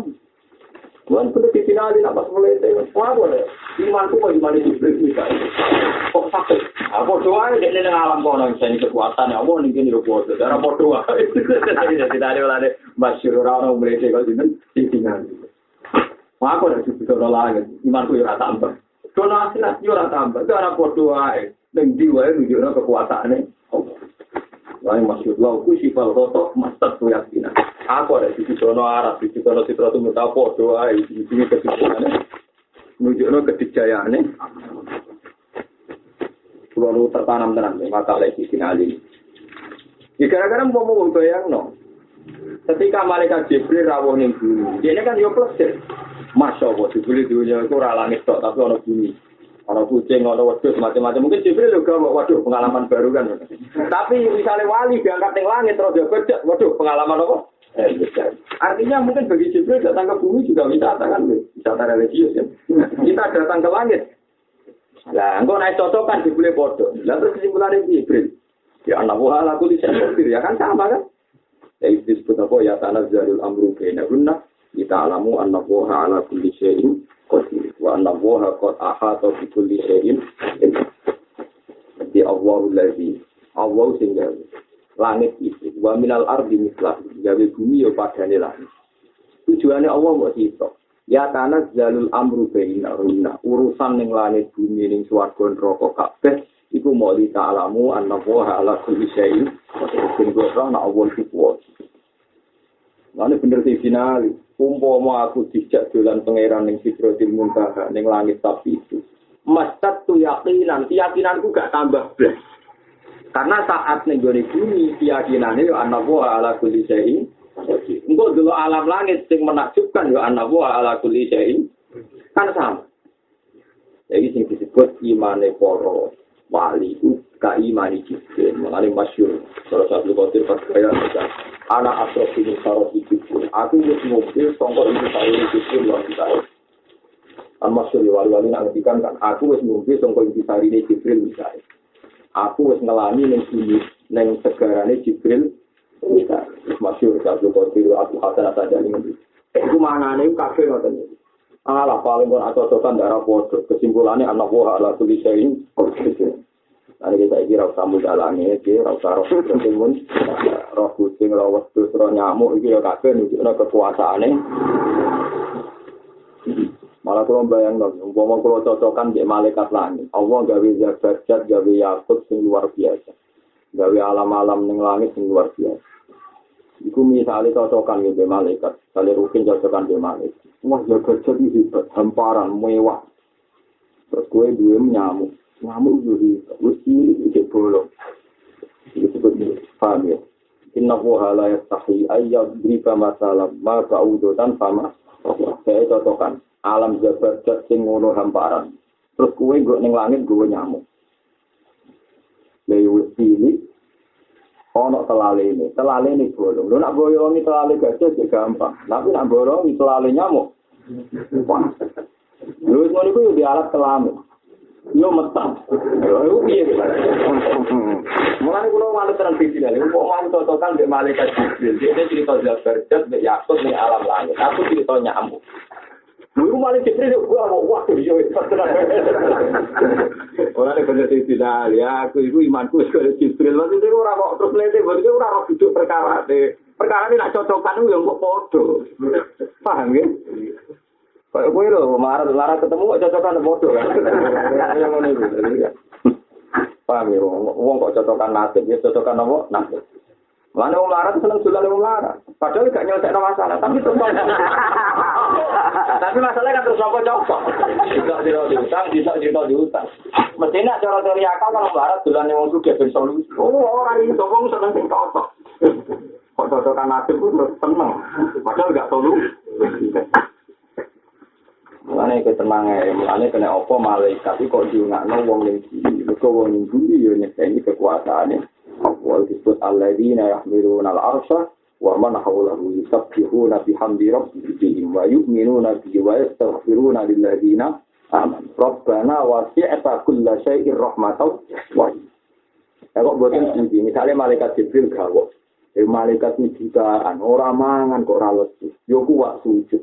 Tuhan perlu difinali nak pas mulai itu. Wah boleh. Imanku mau iman itu berbeda. Kok sakit? Apa doa ini dengan alam kono yang saya kekuatan ya. Allah nih gini kuat. Darah apa doa? Itu tidak tidak ada oleh masyur orang mulai itu kalau ini difinali. Wah aku udah cukup doa lagi. Imanku ya tambah. Donasi nasi ya tambah. Itu anak berdoa. Ning ndi wae nunjukno kekuasaane Allah. Lain masyur lau ku sifal roto masat keyakinan. Aku ada di sono Arab, di sono Citra Tumut apa doa di sini kedijayaane. Kalau tertanam tenang, maka lagi sinali. Ya gara-gara mau mau bayang no. Ketika malaikat Jibril rawuh ning bumi, ini kan yo plesir. Masya Allah, Jibril dunia itu langit tok, tapi ono bumi. Ono kucing, ono wedhus, macam-macam. Mungkin Jibril juga waduh pengalaman baru kan. Tapi misalnya wali diangkat ning langit terus dia kerja, waduh pengalaman apa? Eh, Artinya mungkin bagi Jibril datang ke bumi juga wisata kan, wisata religius ya. Kita datang ke langit. Lah, engkau naik cocokan Jibril bodoh. Terus kesimpulannya Jibril. Ya anak buah aku di ya kan sama kan? Ya disebut apa ya tanah zarul amru kena guna kita alamu anak buah ala kulli syai'in qadir. Wa anak buah qad ahata bi kulli syai'in di Allahu allazi Allah sehingga langit itu. Wa minal ardi mislah gawe bumi yo padane langit. Tujuannya Allah mau sitok. Ya tanah zalul amru baina urusan ning langit bumi ning swarga neraka kabeh iku mau dita'alamu anna woha ala kulli syai'in sing ora ana Allah iku Lalu bener sih finali, umpama aku dijak dolan pangeran ning Sidrotil Muntaha ning langit tapi itu. Mastat tu yakinan, keyakinanku gak tambah blas. Karena saat ning gone bumi keyakinane yo ana wa ala kulli syai'in. Engko dulu alam langit sing menakjubkan yo ana wa ala kulli. Kan sama. Jadi sing disebut imane para wali itu kaimani jibril mengalami masyur salah satu kotir percaya anak asrof ini sarot jibril aku wis mobil songkor ini saya ini jibril luar biasa kan masyur ya wali-wali nangetikan kan. Aku wis mobil songkor ini saya ini jibril misalnya aku wis ngelani neng sini neng segarane jibril misalnya masyur satu kotir aku hasan atas jadi itu mana nih kafe ngoten. Alah paling pun atau cocokan darah bodoh. Kesimpulannya anak buah ala tulisain. Nanti kita kira usah muda langit, kira usah roh kucing roh kucing, roh wedus, roh nyamuk, itu ya kakek nunjuknya kekuasaannya. Malah kalau bayang dong, umpama kalau cocokan di malaikat langit, Allah gawe zakat, gawe yakut sing luar biasa, gawe alam-alam ning langit sing luar biasa. Iku misalnya cocokan di malaikat, kali rukin cocokan di malaikat. Wah, zakat jadi hebat, hamparan, mewah. Terus gue dua nyamuk. Nyamuk itu wis cilik iki bolong. Disebut paham ya. Inna huwa la yastahi ayyad drika masalah ma ka'udutan sama saya cocokan alam jabar jat sing ngono hamparan. Terus kue gue ning langit gue nyamuk. Lewi cilik ono telale ini, telale ini bolong. Lu nak boyongi telale gajah sih gampang, tapi nak boyongi telale nyamuk. Lu itu di alat kelamin. Yo metang. Yo piye? Mulane kula malah terang piye lha, kok mau totokan mbek malaikat Jibril. Dia cerita Jabar Jat mbek Yakut ning alam langit. Aku cerita nyamuk. Lu malah Jibril gua mau waktu yo Ora nek bener iki ya aku iku imanku kaya Jibril. Lan iki ora kok terus lete, berarti ora ora duduk perkara Perkara ini nak cocokan yo kok padha. Paham ya? Kayak gue loh, marah lara ketemu kok cocokan bodoh kan? Yang mana itu? Paham ya, uang kok cocokan nasib, ya cocokan apa? Nasib. Mana wong lara seneng jualan wong lara. Padahal gak nyelesaikan masalah, tapi terus Tapi masalahnya kan terus apa cocok. Bisa tidak diutang, bisa tidak diutang. Mestinya cara teori akal kalau lara jualan wong suge ben solusi. Oh, orang ini wong seneng sing cocok. Kok cocokan nasib itu seneng. Padahal gak solusi. Mulane ketenang ae, mulane kena apa malaikat iki kok diungakno wong ning iki. Mergo wong ning iki yo nyekseni kekuasaane. Apa disebut alladzina yahmiluna al-arsha wa man hawlahu yusabbihuna bihamdi rabbihim wa yu'minuna bihi wa yastaghfiruna lilladzina amanu. Rabbana wasi'ta kulla syai'in rahmatan wa Ya kok buatin sendiri, misalnya malaikat Jibril gawok. Eh, malaikat ini jutaan, orang mangan kok ralat. Yo kuat sujud.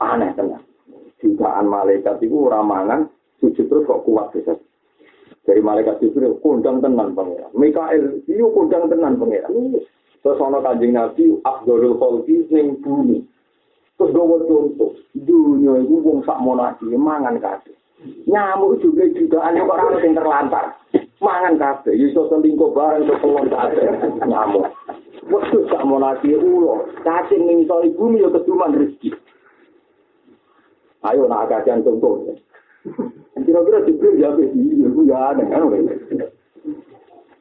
Aneh tenan. Jutaan malaikat itu ramangan sujud terus kok kuat bisa. Dari malaikat itu kundang tenan pangeran. Mikael itu kundang tenan pangeran. Terus ana kanjeng Nabi Abdul Khalqi ning bumi. Terus gawa contoh, dunia itu wong sak monasi mangan kabeh. Nyamuk juga aneh kok ora sing terlantar. Mangan kabeh, iso selingkuh bareng iso pelon kabeh. Nyamuk. Gak mau lagi ulo, cacing ning sore bumi yo keduman rezeki. Ayo nak kajian contoh. Kira-kira Jibril ya iya, ya aneh kan.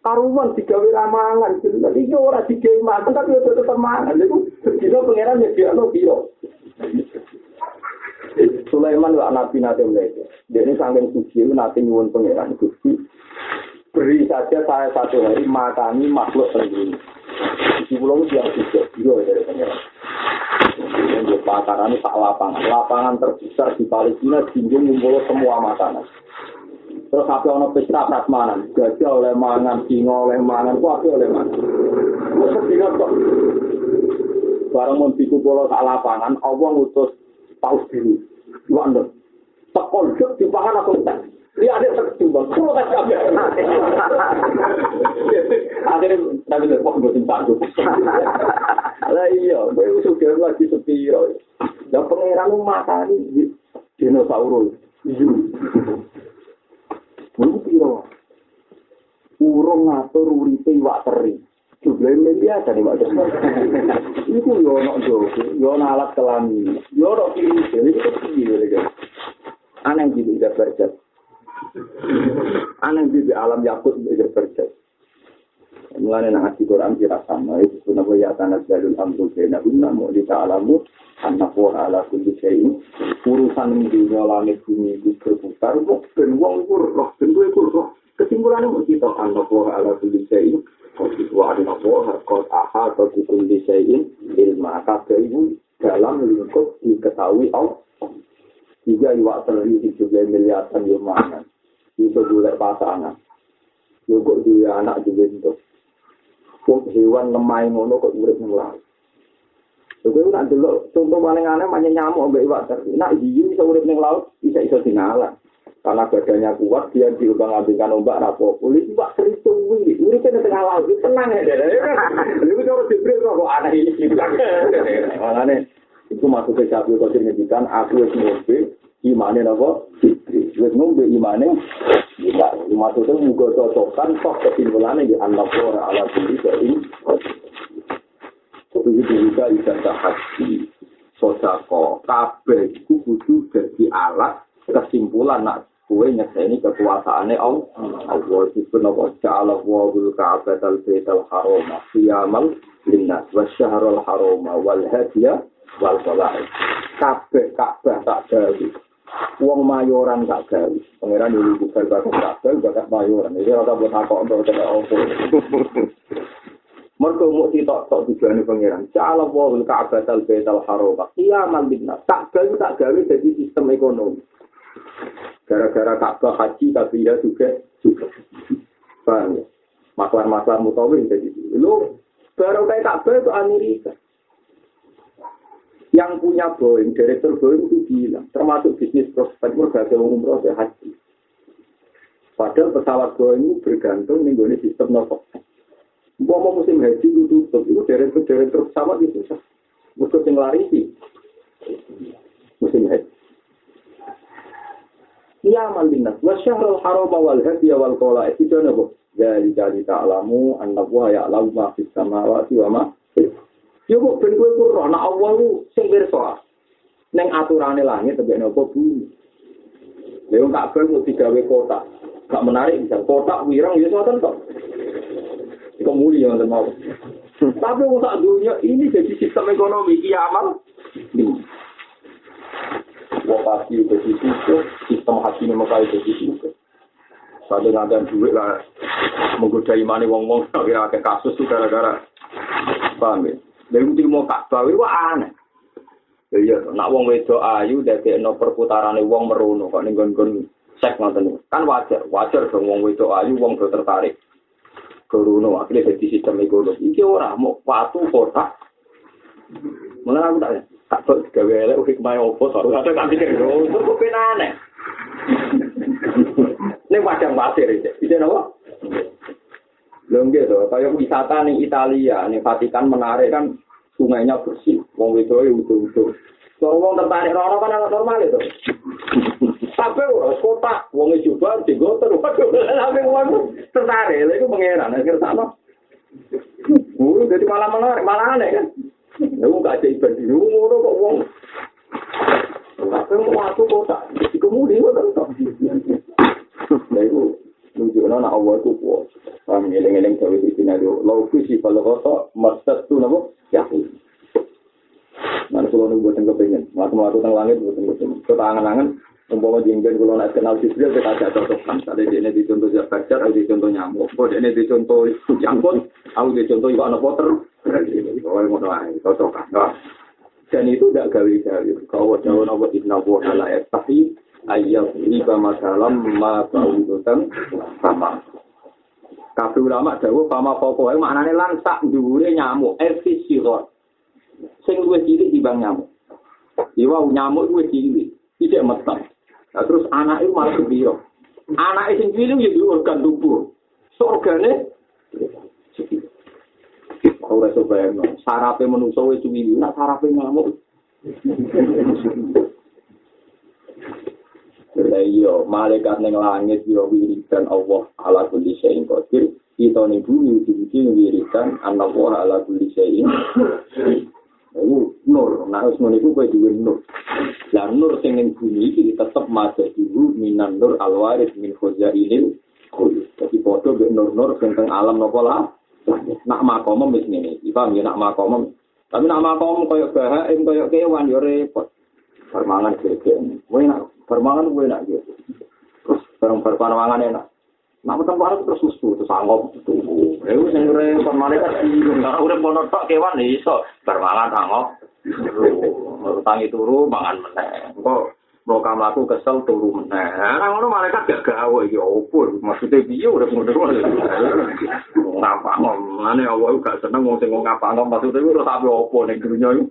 karuman digawe ramangan jelas iki ora digawe mangan tapi ora tetep mangan iku dina pangeran ya dia biro Sulaiman lah nabi nanti mereka. Ini sangat suci, nanti nyuwun pangeran gusti. Beri saja saya satu hari makani makhluk sendiri. Di pulau itu yang juga, biro dari pangeran. Ini pakaran tak lapangan, lapangan terbesar di Palestina, tinggi ngumpul semua makanan. Terus apa ono pesta prasmanan, gajah oleh mangan, singa oleh mangan, ku apa oleh mangan. Terus sedina kok. Barang mau dikumpul sak lapangan, Allah ngutus paus biru. Wanda. Tekol jek di pangan aku tak. Dia ada terkejut, kulo kan kabeh. Akhirnya tapi terus kok mboten sanggup. Lah iya, kowe sudah lagi sepi yo. Dan pangeran makani dinosaurus. Iya. Iku piro? Urung ngatur uripe iwak teri. Jumlahe biasa nih Pak. Iku yo ono jogo, yo ono alat kelamin, yo ono pilih, itu lho Aneh gitu udah berjat. Aneh di alam yakut udah berjat. Mulane nang ati Quran kira sama itu sunah wa ya'tana jalul amru baina unna mu di ta'alamu anna wa ala kulli shay'in urusan dunya langit bumi iku berputar kok ben wong iku roh ben kuwi iku roh kesimpulane mu kita anna wa ala kulli shay'in kok wa anna wa qad aha ta kulli shay'in ilma. Kabeh iku dalam lingkup diketahui Allah. Tiga iwak teri tujuh miliaran yo mangan itu boleh pasangan yo kok dua anak juga itu wong hewan lemah ngono kok urip ning laut. Lha kuwi nak delok contoh paling aneh manya nyamuk mbek iwak teri. Nak hiu iso urip ning laut, bisa iso dinalar. Karena badannya kuat, dia diubah ngambilkan ombak rapo. Kulit iwak teri suwi, urip ning tengah laut, itu tenang ya. Lalu cara diberi kok aneh ini. Makanya itu ke Syafi'i Qadir ngedikan, aku ngombe, imane napa? Wis ngombe imane bisa. Maksudnya muga cocokan toh kesimpulannya di anak ora ala kulli syai'in. Begitu juga ibadah haji, sodako, kabeh iku kudu dadi alat kesimpulan nak kue nyeseni kekuasaannya Allah. Allah itu nopo ja'ala wa bil ka'batal baital harama qiyamal linnas wa syahrul harama wal hadiya wal qala'i. Kabeh Ka'bah tak gawe. Wong mayoran tak gawe. Pangeran dulu bukan bakat Ka'bah, bakat mayoran. Ini ora buat takok untuk tidak opo. Mergo mau sitok tok tujuane pangeran. Ja'ala wa bil ka'batal baital harama qiyamal linnas. Tak gawe tak gawe jadi sistem ekonomi. gara-gara Ka'bah haji tapi ya juga juga paham ya masalah-masalah mutawin jadi lu baru kayak Ka'bah itu Amerika yang punya Boeing, direktur Boeing itu bilang, termasuk bisnis prospek berbagai umroh haji. Padahal pesawat Boeing itu bergantung dengan sistem nopo. Mau musim haji itu tutup, itu direktur-direktur pesawat itu susah. Mesti lari sih. Musim haji. Qiyamal linnas wa syahrul haram wal hadi wal qala itu jono bu. Jadi ta'lamu anna wa ya'lamu ma fis samawati wa ma Yo kok ben kowe ku roh nek Allah ku sing pirsa. Ning aturane langit tebek nopo bumi. Lha wong kabeh mesti gawe kotak. Gak menarik bisa kotak wirang ya ngoten kok. Iku muli yang mau. Tapi wong sak dunia ini jadi sistem ekonomi kiamat. lokasi itu di situ, sistem haji ini Mekah itu di situ. Pada ngadaan duit lah, menggoda imani wong-wong, kira ada kasus itu gara-gara, paham ya? Dari itu mau Ka'bah, itu aneh. Iya, nak wong wedo ayu, dari no perputaran wong meruno, kok nih gon sek nonton Kan wajar, wajar dong wong wedo ayu, wong do tertarik. Keruno, akhirnya jadi sistem ekonomi. Iki orang mau patu kota. Mana aku tanya? tak kok gawe elek hikmah opo to ora tak pikir itu kok penane nek padang pasir iki bisa napa lho nggih to kaya wisata ning Italia ning Vatikan menarik kan sungainya bersih wong wedo e utuh-utuh Kalau wong tertarik rono kan anak normal itu. kabeh ora kotak, wong e coba digo terus waduh tapi wong tertarik lha iku pangeran akhir sama. Oh, jadi malah malah malah aneh kan. Ya wong gak jadi ibadah ngono kok wong. Tapi wong aku kotak, dikemudi kok terus. Lha iku nunjukno nek Allah iku kuwasa. Paham eling-eling gawe sisine yo lau kusi falghasa tuh nabo yaqul. Mana kalau nunggu buatan kepengen, waktu-waktu tentang langit buat kepengen. Kita angan-angan, umpama jengben kalau nak kenal Jibril kita ada cocokkan. Ada di ini dicontoh zat bacar, ada dicontoh nyamuk. Kau di ini dicontoh jangkut, aku dicontoh ikan anak poter. Oh, mau doain, cocokkan. Dan itu tidak gawe gawe. Kau jauh nopo abu Wahalayak, tapi ayat riba masalam ma baudutan sama. Kabeh ulama dawuh pama pokoke maknane langsak dhuwure nyamuk efisirot. sing luwih cilik dibang nyamuk. Iwa nyamuk luwih cilik, tidak meteng. Nah, terus anak itu malah kebiro. Anak cilik ya di organ tubuh. So Ora bayangno, sarape manungsa wis cilik, nak sarape nyamuk. Lah iya, malaikat ning langit yo wiridan Allah ala kulli syai'in qadir. Kita ning bumi iki wiridan Allah ala kulli syai'in Iku nur, nah wis ngono iku kowe duwe nur. Lah nur sing ning bumi iki tetep maca dulu minan nur alwaris min khazainil kul. Tapi padha mek nur-nur sing teng alam napa lah. Nak makom wis ngene iki, paham ya nak makom. Tapi nak makom koyo bahaim koyo kewan yo repot. Permangan gegek. Kowe nak permangan kowe nak gitu. Terus barang permangan enak. Nah, tempat terus musuh, terus anggap tunggu. Ya, sing ure malaikat bingung. Nah, udah mau tok kewan iso bermalan anggap. Utangi turu mangan meneh. Kok mau kamu aku kesel turu meneh. Nah, ngono malaikat gak gawe iki opo? Maksudnya piye udah ngono Ngapa ngomane Allah gak seneng sing ngapa ngomong maksudnya ora sampe opo ning dunya iki.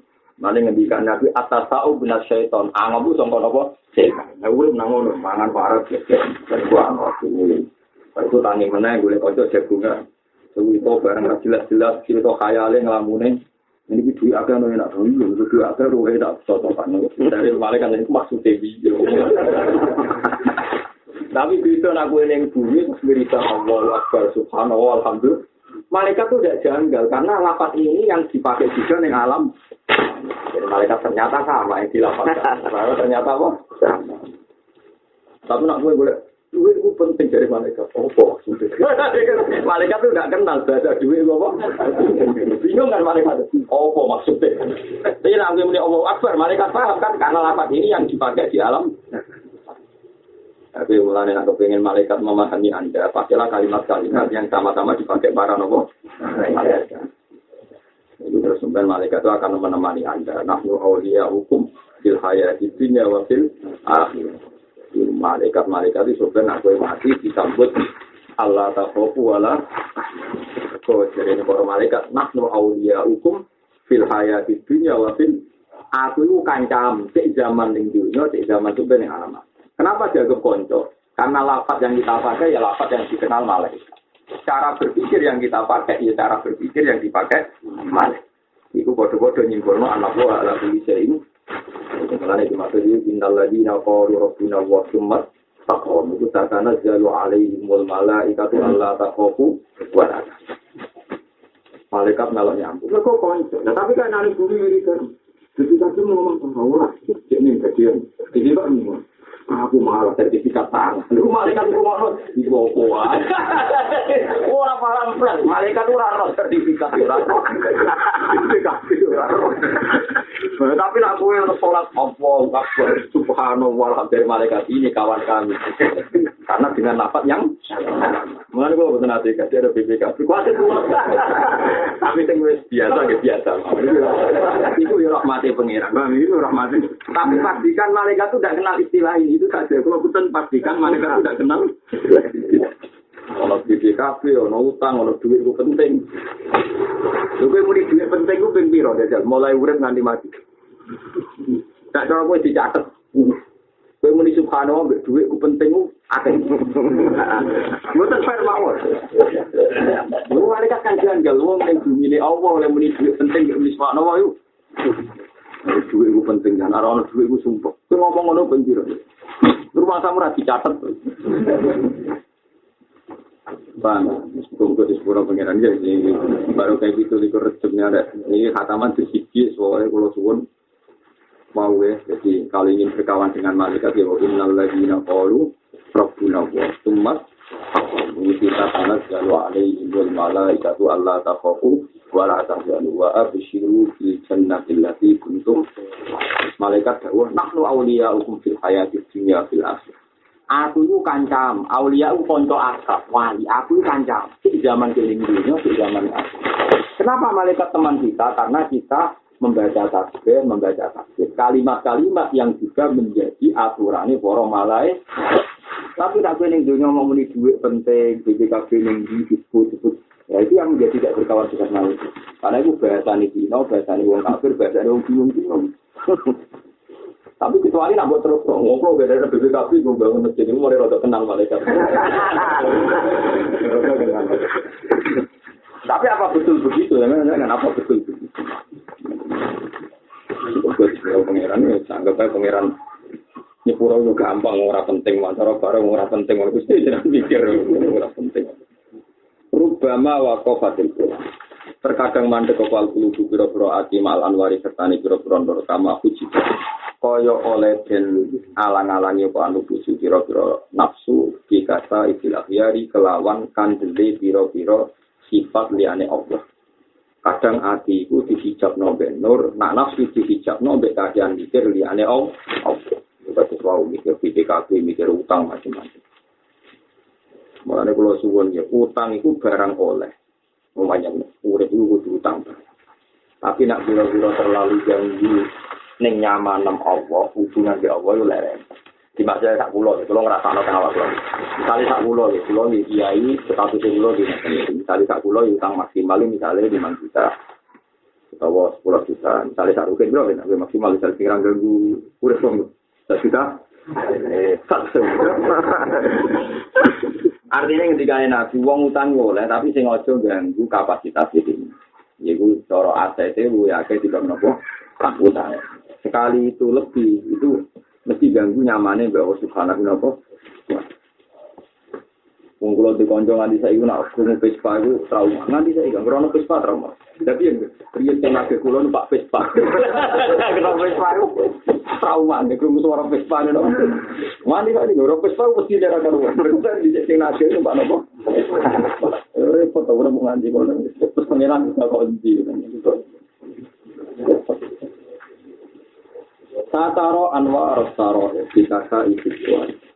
Mane ngendikan Nabi atas tau bina syaiton. Angabu sangka? Setan. Nah, urip nang ngono mangan parah ya. Kuwi ngono. Itu tangi mana gue kocok jagungan. Sewu itu barang jelas-jelas cerita khayalnya ngelamune. Ini duit agak no enak dulu, itu duit agak no enak cocokan. Dari malaikat itu maksudnya video. Tapi bisa nak gue neng bumi terus berita Allah Akbar Subhanallah Alhamdulillah. Malaikat itu tidak janggal karena lapat ini yang dipakai juga neng alam. Jadi malaikat ternyata sama yang dilapatkan. ternyata apa? Sama. Tapi nak gue boleh duit itu penting dari malaikat. Apa malaikat itu nggak kenal bahasa duit apa? Bingung kan malaikat? Apa maksudnya? Tapi nanti muni Allah Akbar, malaikat paham kan? Karena lapat ini yang dipakai di alam. Tapi mulanya aku pengen malaikat memahami anda, pakailah kalimat-kalimat yang sama-sama dipakai para nopo malaikat. Itu terus kemudian malaikat itu akan menemani anda. Nahnu awliya hukum fil hayati dunya wa fil akhir. malaikat-malaikat itu sebenarnya aku mati disambut Allah takhofu wala kok jadi para malaikat nahnu awliya hukum fil hayati dunya wa fil aku itu kancam cek zaman ning dunia cek zaman itu bening alamat kenapa jaga konco karena lafaz yang kita pakai ya lafaz yang dikenal malaikat cara berpikir yang kita pakai ya cara berpikir yang dipakai malaikat itu bodoh-bodoh nyimbolno anak buah ala tulisnya ini Mengenai dimaksud ini, innal ladina qalu rabbuna wa summa taqom itu takana jalu alaihimul malaikatu alla takhafu wa la Malaikat melok nyambung. Lah kok konco. Nah tapi kan nang bumi ini kan. Jadi kan ngomong sama orang. Ini kajian. Jadi Pak aku malah sertifikat tangan. Lu malaikat itu mau di bawah Ora paham plan. Malaikat ora ono sertifikat ora. Sertifikat ora. Tapi nak kowe salat apa akbar subhanallah dari malaikat ini kawan kami. Karena dengan lapat yang Mengenai gue betul nanti kasih ada BPK. Kuasa Tapi yang biasa, ya biasa. Itu ya rahmati pengiran. Itu rahmati. Tapi pastikan malaikat itu tidak kenal istilah ini. itu saja. Kalau bukan pastikan mereka tidak kenal. Kalau BPKB, ono utang, ono duit itu penting. Gue mau duit penting pengen biro jajal. Mulai urip nganti mati. Tak cara gue dicatat. Kowe muni subhanallah mbek dhuwit ku penting akeh. Mboten fair mawon. Lu malaikat kan janggal wong ning bumi ne Allah oleh muni dhuwit penting mbek muni subhanallah yo. Dhuwit ku penting kan ora ono dhuwit ku sumpah. Kowe ngomong ngono ben piro. Rumah kamu rapi dicatet. Bang, tunggu di sepuro pengiran ya ini baru kayak gitu di kerjanya ada ini khataman di sisi soalnya kalau suwon mau ya, jadi kalau ingin berkawan dengan malaikat ya, innal ladina qalu rabbuna wa tumat kita sangat jalu alaihi wal malaikatu Allah takhafu wa la tahzanu wa abshiru fi jannatil lati kuntum malaikat dawuh nahnu awliya'ukum fil hayati dunya fil akhir aku itu kancam. Aulia itu konco asap. Wali aku itu kancam. Di zaman keling dunia di zaman aku kenapa malaikat teman kita? Karena kita membaca tasbih membaca tasbih. Kalimat-kalimat yang juga menjadi aturannya para malaikat tapi tak keling dunia mau meni duit penting BPKB yang disebut disebut ya itu yang menjadi tidak berkawan dengan malaikat karena itu bahasa nih Cina bahasa nih wong kafir bahasa nih wong bingung-bingung. Tapi kecuali nak buat terus dong, ngobrol beda dari BPKB, gue bangun masjid ini mulai rada kenal malaikat. Tapi apa betul begitu? Ya, apa betul begitu? Gue pangeran ya, anggap aja pangeran nyepuro itu gampang, ora penting, masalah bareng ora penting, ora gusti jangan mikir, ora penting. Rubama wakofatil Terkadang mandek kepal kulubu biro-biro ati mal anwari sertani biro-biro nur kama puji. Kaya oleh den alang-alangi apa anu puji biro-biro nafsu dikata istilah yari kelawan kandeli biro-biro sifat liane Allah. Kadang ati iku dihijab nombe nur, nak nafsu dihijab nombe kajian mikir liane Allah. Kita sesuatu mikir PDKB, mikir utang macam-macam. Mulanya kalau suwun ya, utang itu barang oleh. Umumnya urip itu kudu utang. Tapi nak biro-biro terlalu ganggu ning nyaman Allah, hubungan di Allah itu lereng. Di masa sak pulau, kalau ngerasa anak awak pulau. Misalnya sak pulau, pulau di kiai, status pulau di Misalnya sak pulau utang maksimal misalnya lima juta. Atau sepuluh juta. Misalnya sak rukin berapa? Maksimal misalnya pikiran ganggu satu juta. Eh, satu. Artinya ketika nabi wong utang boleh, tapi sing ojo ganggu kapasitas ini. Yaitu cara aset itu ya kayak tidak nopo utang. Sekali itu lebih itu mesti ganggu nyamannya bahwa subhanahu nopo. Wong kula di kanca nganti saiki nak krungu Vespa iku trauma. Nganti saiki gak krono Vespa trauma. Dadi yang riyen teng age kula numpak Vespa. Kenapa Vespa iku trauma nek krungu suara Vespa nek. Nganti saiki ora Vespa mesti dera karo. Terus di teng age numpak nopo. Repot ora mau nganti kono. Terus pengenan bisa kunci. Tataro anwar saro dikaka itu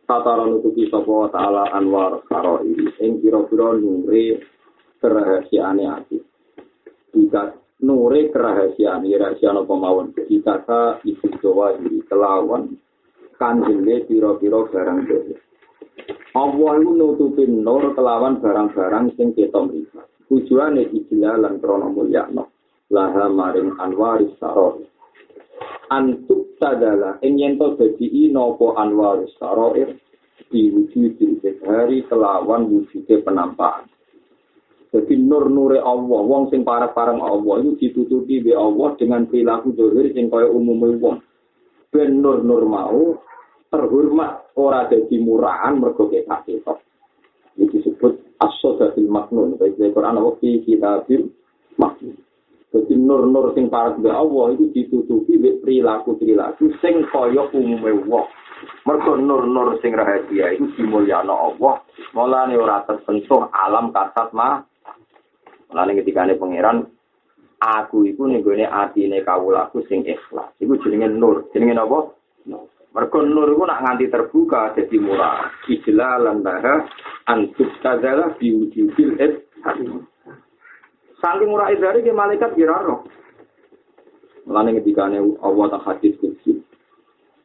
Tatara nutupi sapa ta'ala anwar karo ini. Ing kira-kira nure kerahasiaane ati. Jika nure kerahasiaane rahasia apa mawon. Jika ka ibu jawa ini kelawan kanjenge pira-pira barang dhewe. Allah itu nutupin nur kelawan barang-barang sing ketok mripat. Tujuane ijlalan krana mulyakno. Laha maring anwaris sarori. Antuk sadala ing yen to dadi napa anwar saroir diwujud di hari kelawan wujude penampakan. Jadi nur-nure Allah, wong sing parek-pareng Allah itu ditutupi be Allah dengan perilaku dohir sing kaya umumnya wong. Ben nur-nur mau terhormat ora dadi murahan mergo ketok ketok. Disebut as-sodatil maknun. Baik dari Quran Allah fi kitabil maknun. Jadi nur-nur sing parek be Allah itu ditutupi be perilaku-perilaku sing kaya umumnya wong. Mergo nur-nur sing rahasia iku dimulyano Allah. Mulane ora tersentuh alam kasat mah. Mulane ketika ini pangeran aku iku ning gone atine kawulaku sing ikhlas. Iku jenenge nur. Jenenge apa? Mergo nur iku nak nganti terbuka dadi murah. Ijlalan baha antuk tazala biwujudil et Saking murah idari ke malaikat kiraro. Mulane ketika Allah tak hadis kecil.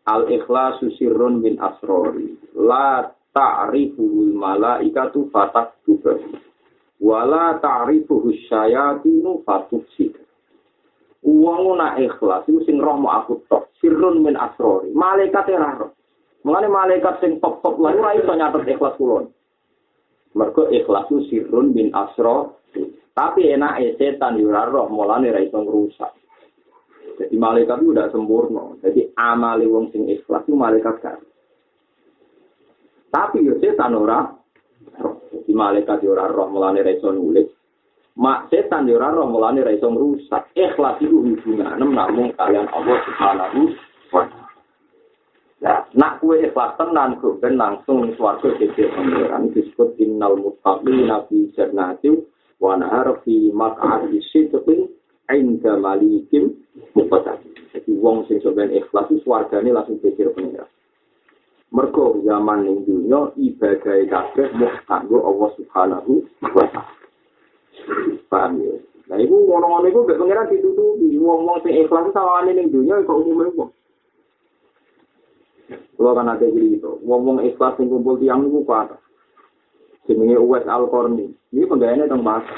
al ikhlasu sirrun min asrori. La ta'rifuhul malaikatu fatak tuber wala ta'rifuhus syayatinu fatuk sik uang nak ikhlas itu sing roh mau aku tok. Sirrun min asrori. Malaikat yang roh mengenai malaikat sing top lah ora iso nyatet ikhlas kulon. Mergo ikhlas itu sirrun min asro tapi enak setan yo roh mulane ra iso ngrusak Jadi malaikat itu tidak sempurna. Jadi amali wong sing ikhlas itu malaikat kan. Tapi yo setan ora di malaikat yo ora roh mulane ra iso nulis. Mak setan yo ora roh mulane ra iso ngrusak. Ikhlas itu hubungan namung kalian Allah Subhanahu wa taala. Ya, nak kue ikhlas tenan kok ben langsung swarga dhewe pangeran disebut innal muttaqina fi jannatin wa nahar fi maq'adi sidqin inda malikim muqtadir. Jadi wong sing sampeyan ikhlas itu swargane langsung pikir pangeran. Mergo zaman ning dunya ibadah kabeh mung kanggo Allah Subhanahu wa taala. Paham ya? Nah, iku ngono-ngono iku gak pangeran ditutupi. Wong-wong sing ikhlas sawane ning dunya kok umume wong. Kalau kan ada gitu, ngomong ikhlas yang kumpul tiang itu apa? Jenenge Uwais Al Korni. Ini penggayanya tentang bahasa.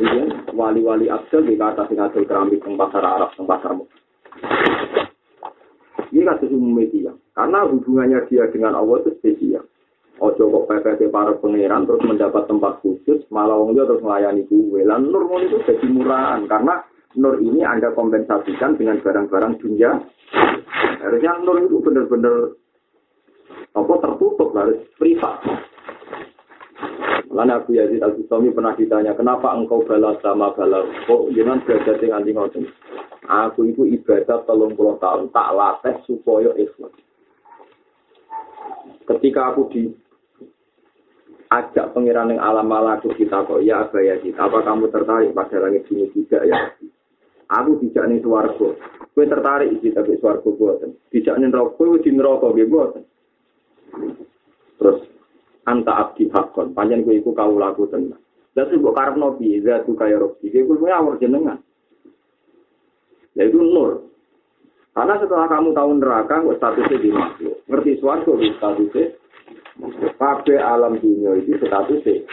Iya, wali-wali Abdul di kata sing hasil keramik teng pasar Arab, teng pasar Ini kasus umum media. Karena hubungannya dia dengan Allah itu spesial. Ojo kok PPT para pangeran terus mendapat tempat khusus, malah wong terus melayani gue. Lan nur itu jadi murahan karena nur ini Anda kompensasikan dengan barang-barang dunia Harusnya nur itu benar-benar apa tertutup harus privat. Lalu Abu Yazid Al Bustami pernah ditanya, kenapa engkau balas sama balas? Kok jangan belajar dengan anti? Aku itu ibadah telung puluh tahun tak latih supaya ikhlas. Ketika aku di ajak pengiran yang alam malaku kita kok ya Abu Yazid, apa kamu tertarik pada langit ini juga ya? Aku tidak nih suaraku. Kue tertarik sih tapi suaraku buatan. Tidak nih rokok, kue di neraka gue buatan. Terus anta abdi hakon, panjang kue iku kau laku tenang. Dan itu karep nopi, tuh kaya robi. Kue kue awal jenengan. Ya itu nur. Karena setelah kamu tahu neraka, kok statusnya di makhluk. Ngerti suaraku di statusnya. Kabeh alam dunia itu statusnya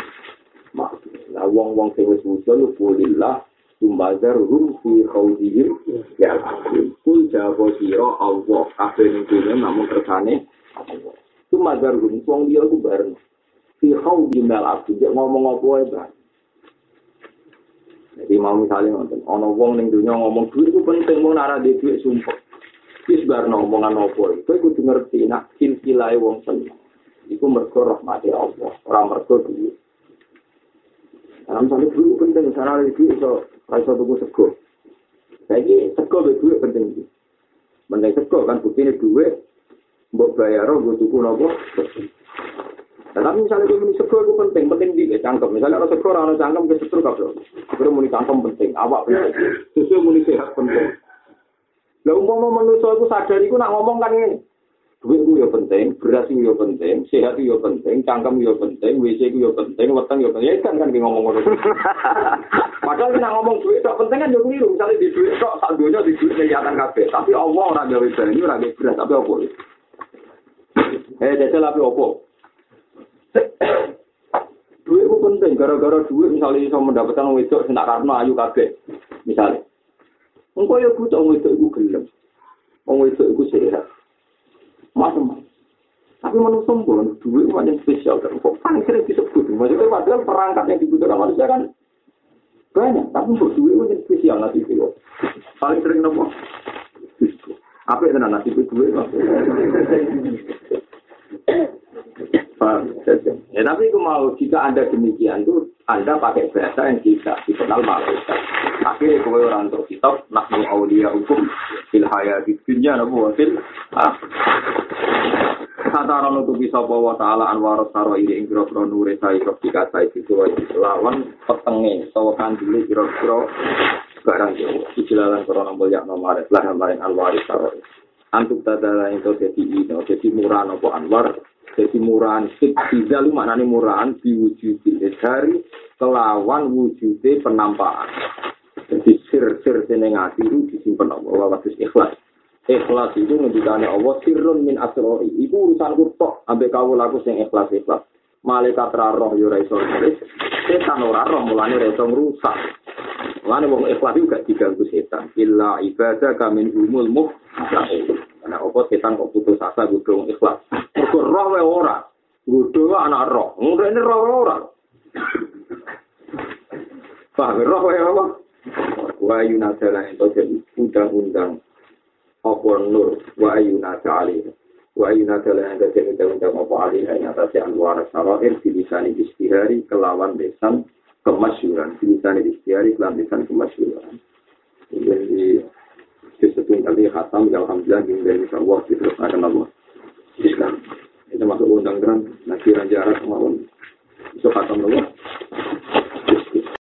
makhluk. Nah, wong-wong sing wis wusul, kulillah, Tumbazar rum fi khawdihim ya akhir. Kul jawa siro Allah. Ning dunia namun kersane Allah. Tumbazar rum. Wong dia itu bareng. Fi khawdihim ya akhir. Dia ngomong apa ya Jadi mau misalnya nonton, ono wong ning dunia ngomong duit itu penting, mau nara di duit sumpah. Wis bar ngomongan apa itu, kudu ngerti nak silsilah wong seneng. Iku mergo rahmati Allah, ora mergo duit. Nah, misalnya duit penting, sana lagi duit iso rasa tuku sego. Saiki sego be duit penting iki. Mending sego kan buktine duit mbok bayar gue tuku nopo. Nah, tapi misalnya gue muni sego itu penting, penting di cangkem. Misalnya kalau sego orang cangkem ke setru kabel. Gue muni cangkem penting, awak penting. Sesuai muni sehat penting. Lah umpama manusia itu sadar itu nak ngomong kan ini. Duit itu ya penting, beras itu ya penting, sehat itu ya penting, cangkem itu ya penting, WC itu ya penting, weteng ya penting. Ya kan kan ngomong ngomong. Padahal kita ngomong duit tak penting kan yo keliru. Misalnya di duit kok sak dunia di duit kelihatan kabeh. Tapi Allah ora gawe banyu, ora gawe beras, tapi apa? Eh, desa tapi apa? duit itu penting, gara-gara duit misalnya bisa mendapatkan wedok sing tak karena ayu kabeh. Misalnya. Engkau ya butuh wedok itu gelem. Wong wedok itu sehat. macam-macam. Tapi manusia pun duit macam spesial kan. Kok paling sering disebut? Maksudnya padahal perangkat yang dibutuhkan manusia kan banyak. Tapi untuk duit macam spesial nasi itu. Paling sering nopo. Apa yang nasi itu duit? Ya tapi aku mau jika anda demikian tuh anda pakai bahasa yang tidak dikenal malaikat. Akhirnya kau orang untuk kitab nahmu aulia hukum fil hayati dunya nabu wasil. Kata orang untuk bisa bawa taala anwar saro ini ingkro kro nure sai kro sai itu lawan petenge sawakan dulu kiro barang jauh. Ijlalan korona mulia nomor lah lain anwar saro. Antuk tadala itu jadi ini, jadi murah nopo anwar Jadi murahan sik lu maknanya murahan diwujudi dari kelawan wujudnya penampakan. Jadi sir-sir seneng hati itu disimpan Allah wasis ikhlas. Ikhlas itu ngendikannya Allah sirrun min asrori. Itu urusan kutok sampai kau laku sing ikhlas Malaikat roh yo raiso nulis. Setan ora roh mulane raiso ngrusak. Mulane wong ikhlas itu gak diganggu setan. Illa ibadah kamin humul muh. Karena apa setan kok putus asa gudung ikhlas. Mergo roh wae ora. Gudung anak roh. Ini roh ora. Paham roh wae apa? Wa yunazala itu jadi undang-undang apa nur wa yunazala wa ina dalah yang dadi undang-undang apa alih yang atas anwar sarair bilisani istihari kelawan lesan kemasyuran. Bilisani istihari kelawan lesan kemasyuran. Jadi disebut kali khatam ya alhamdulillah Indonesia Allah diterus akan Allah. Islam. Itu masuk undang-undang nanti jarak maupun itu khatam Allah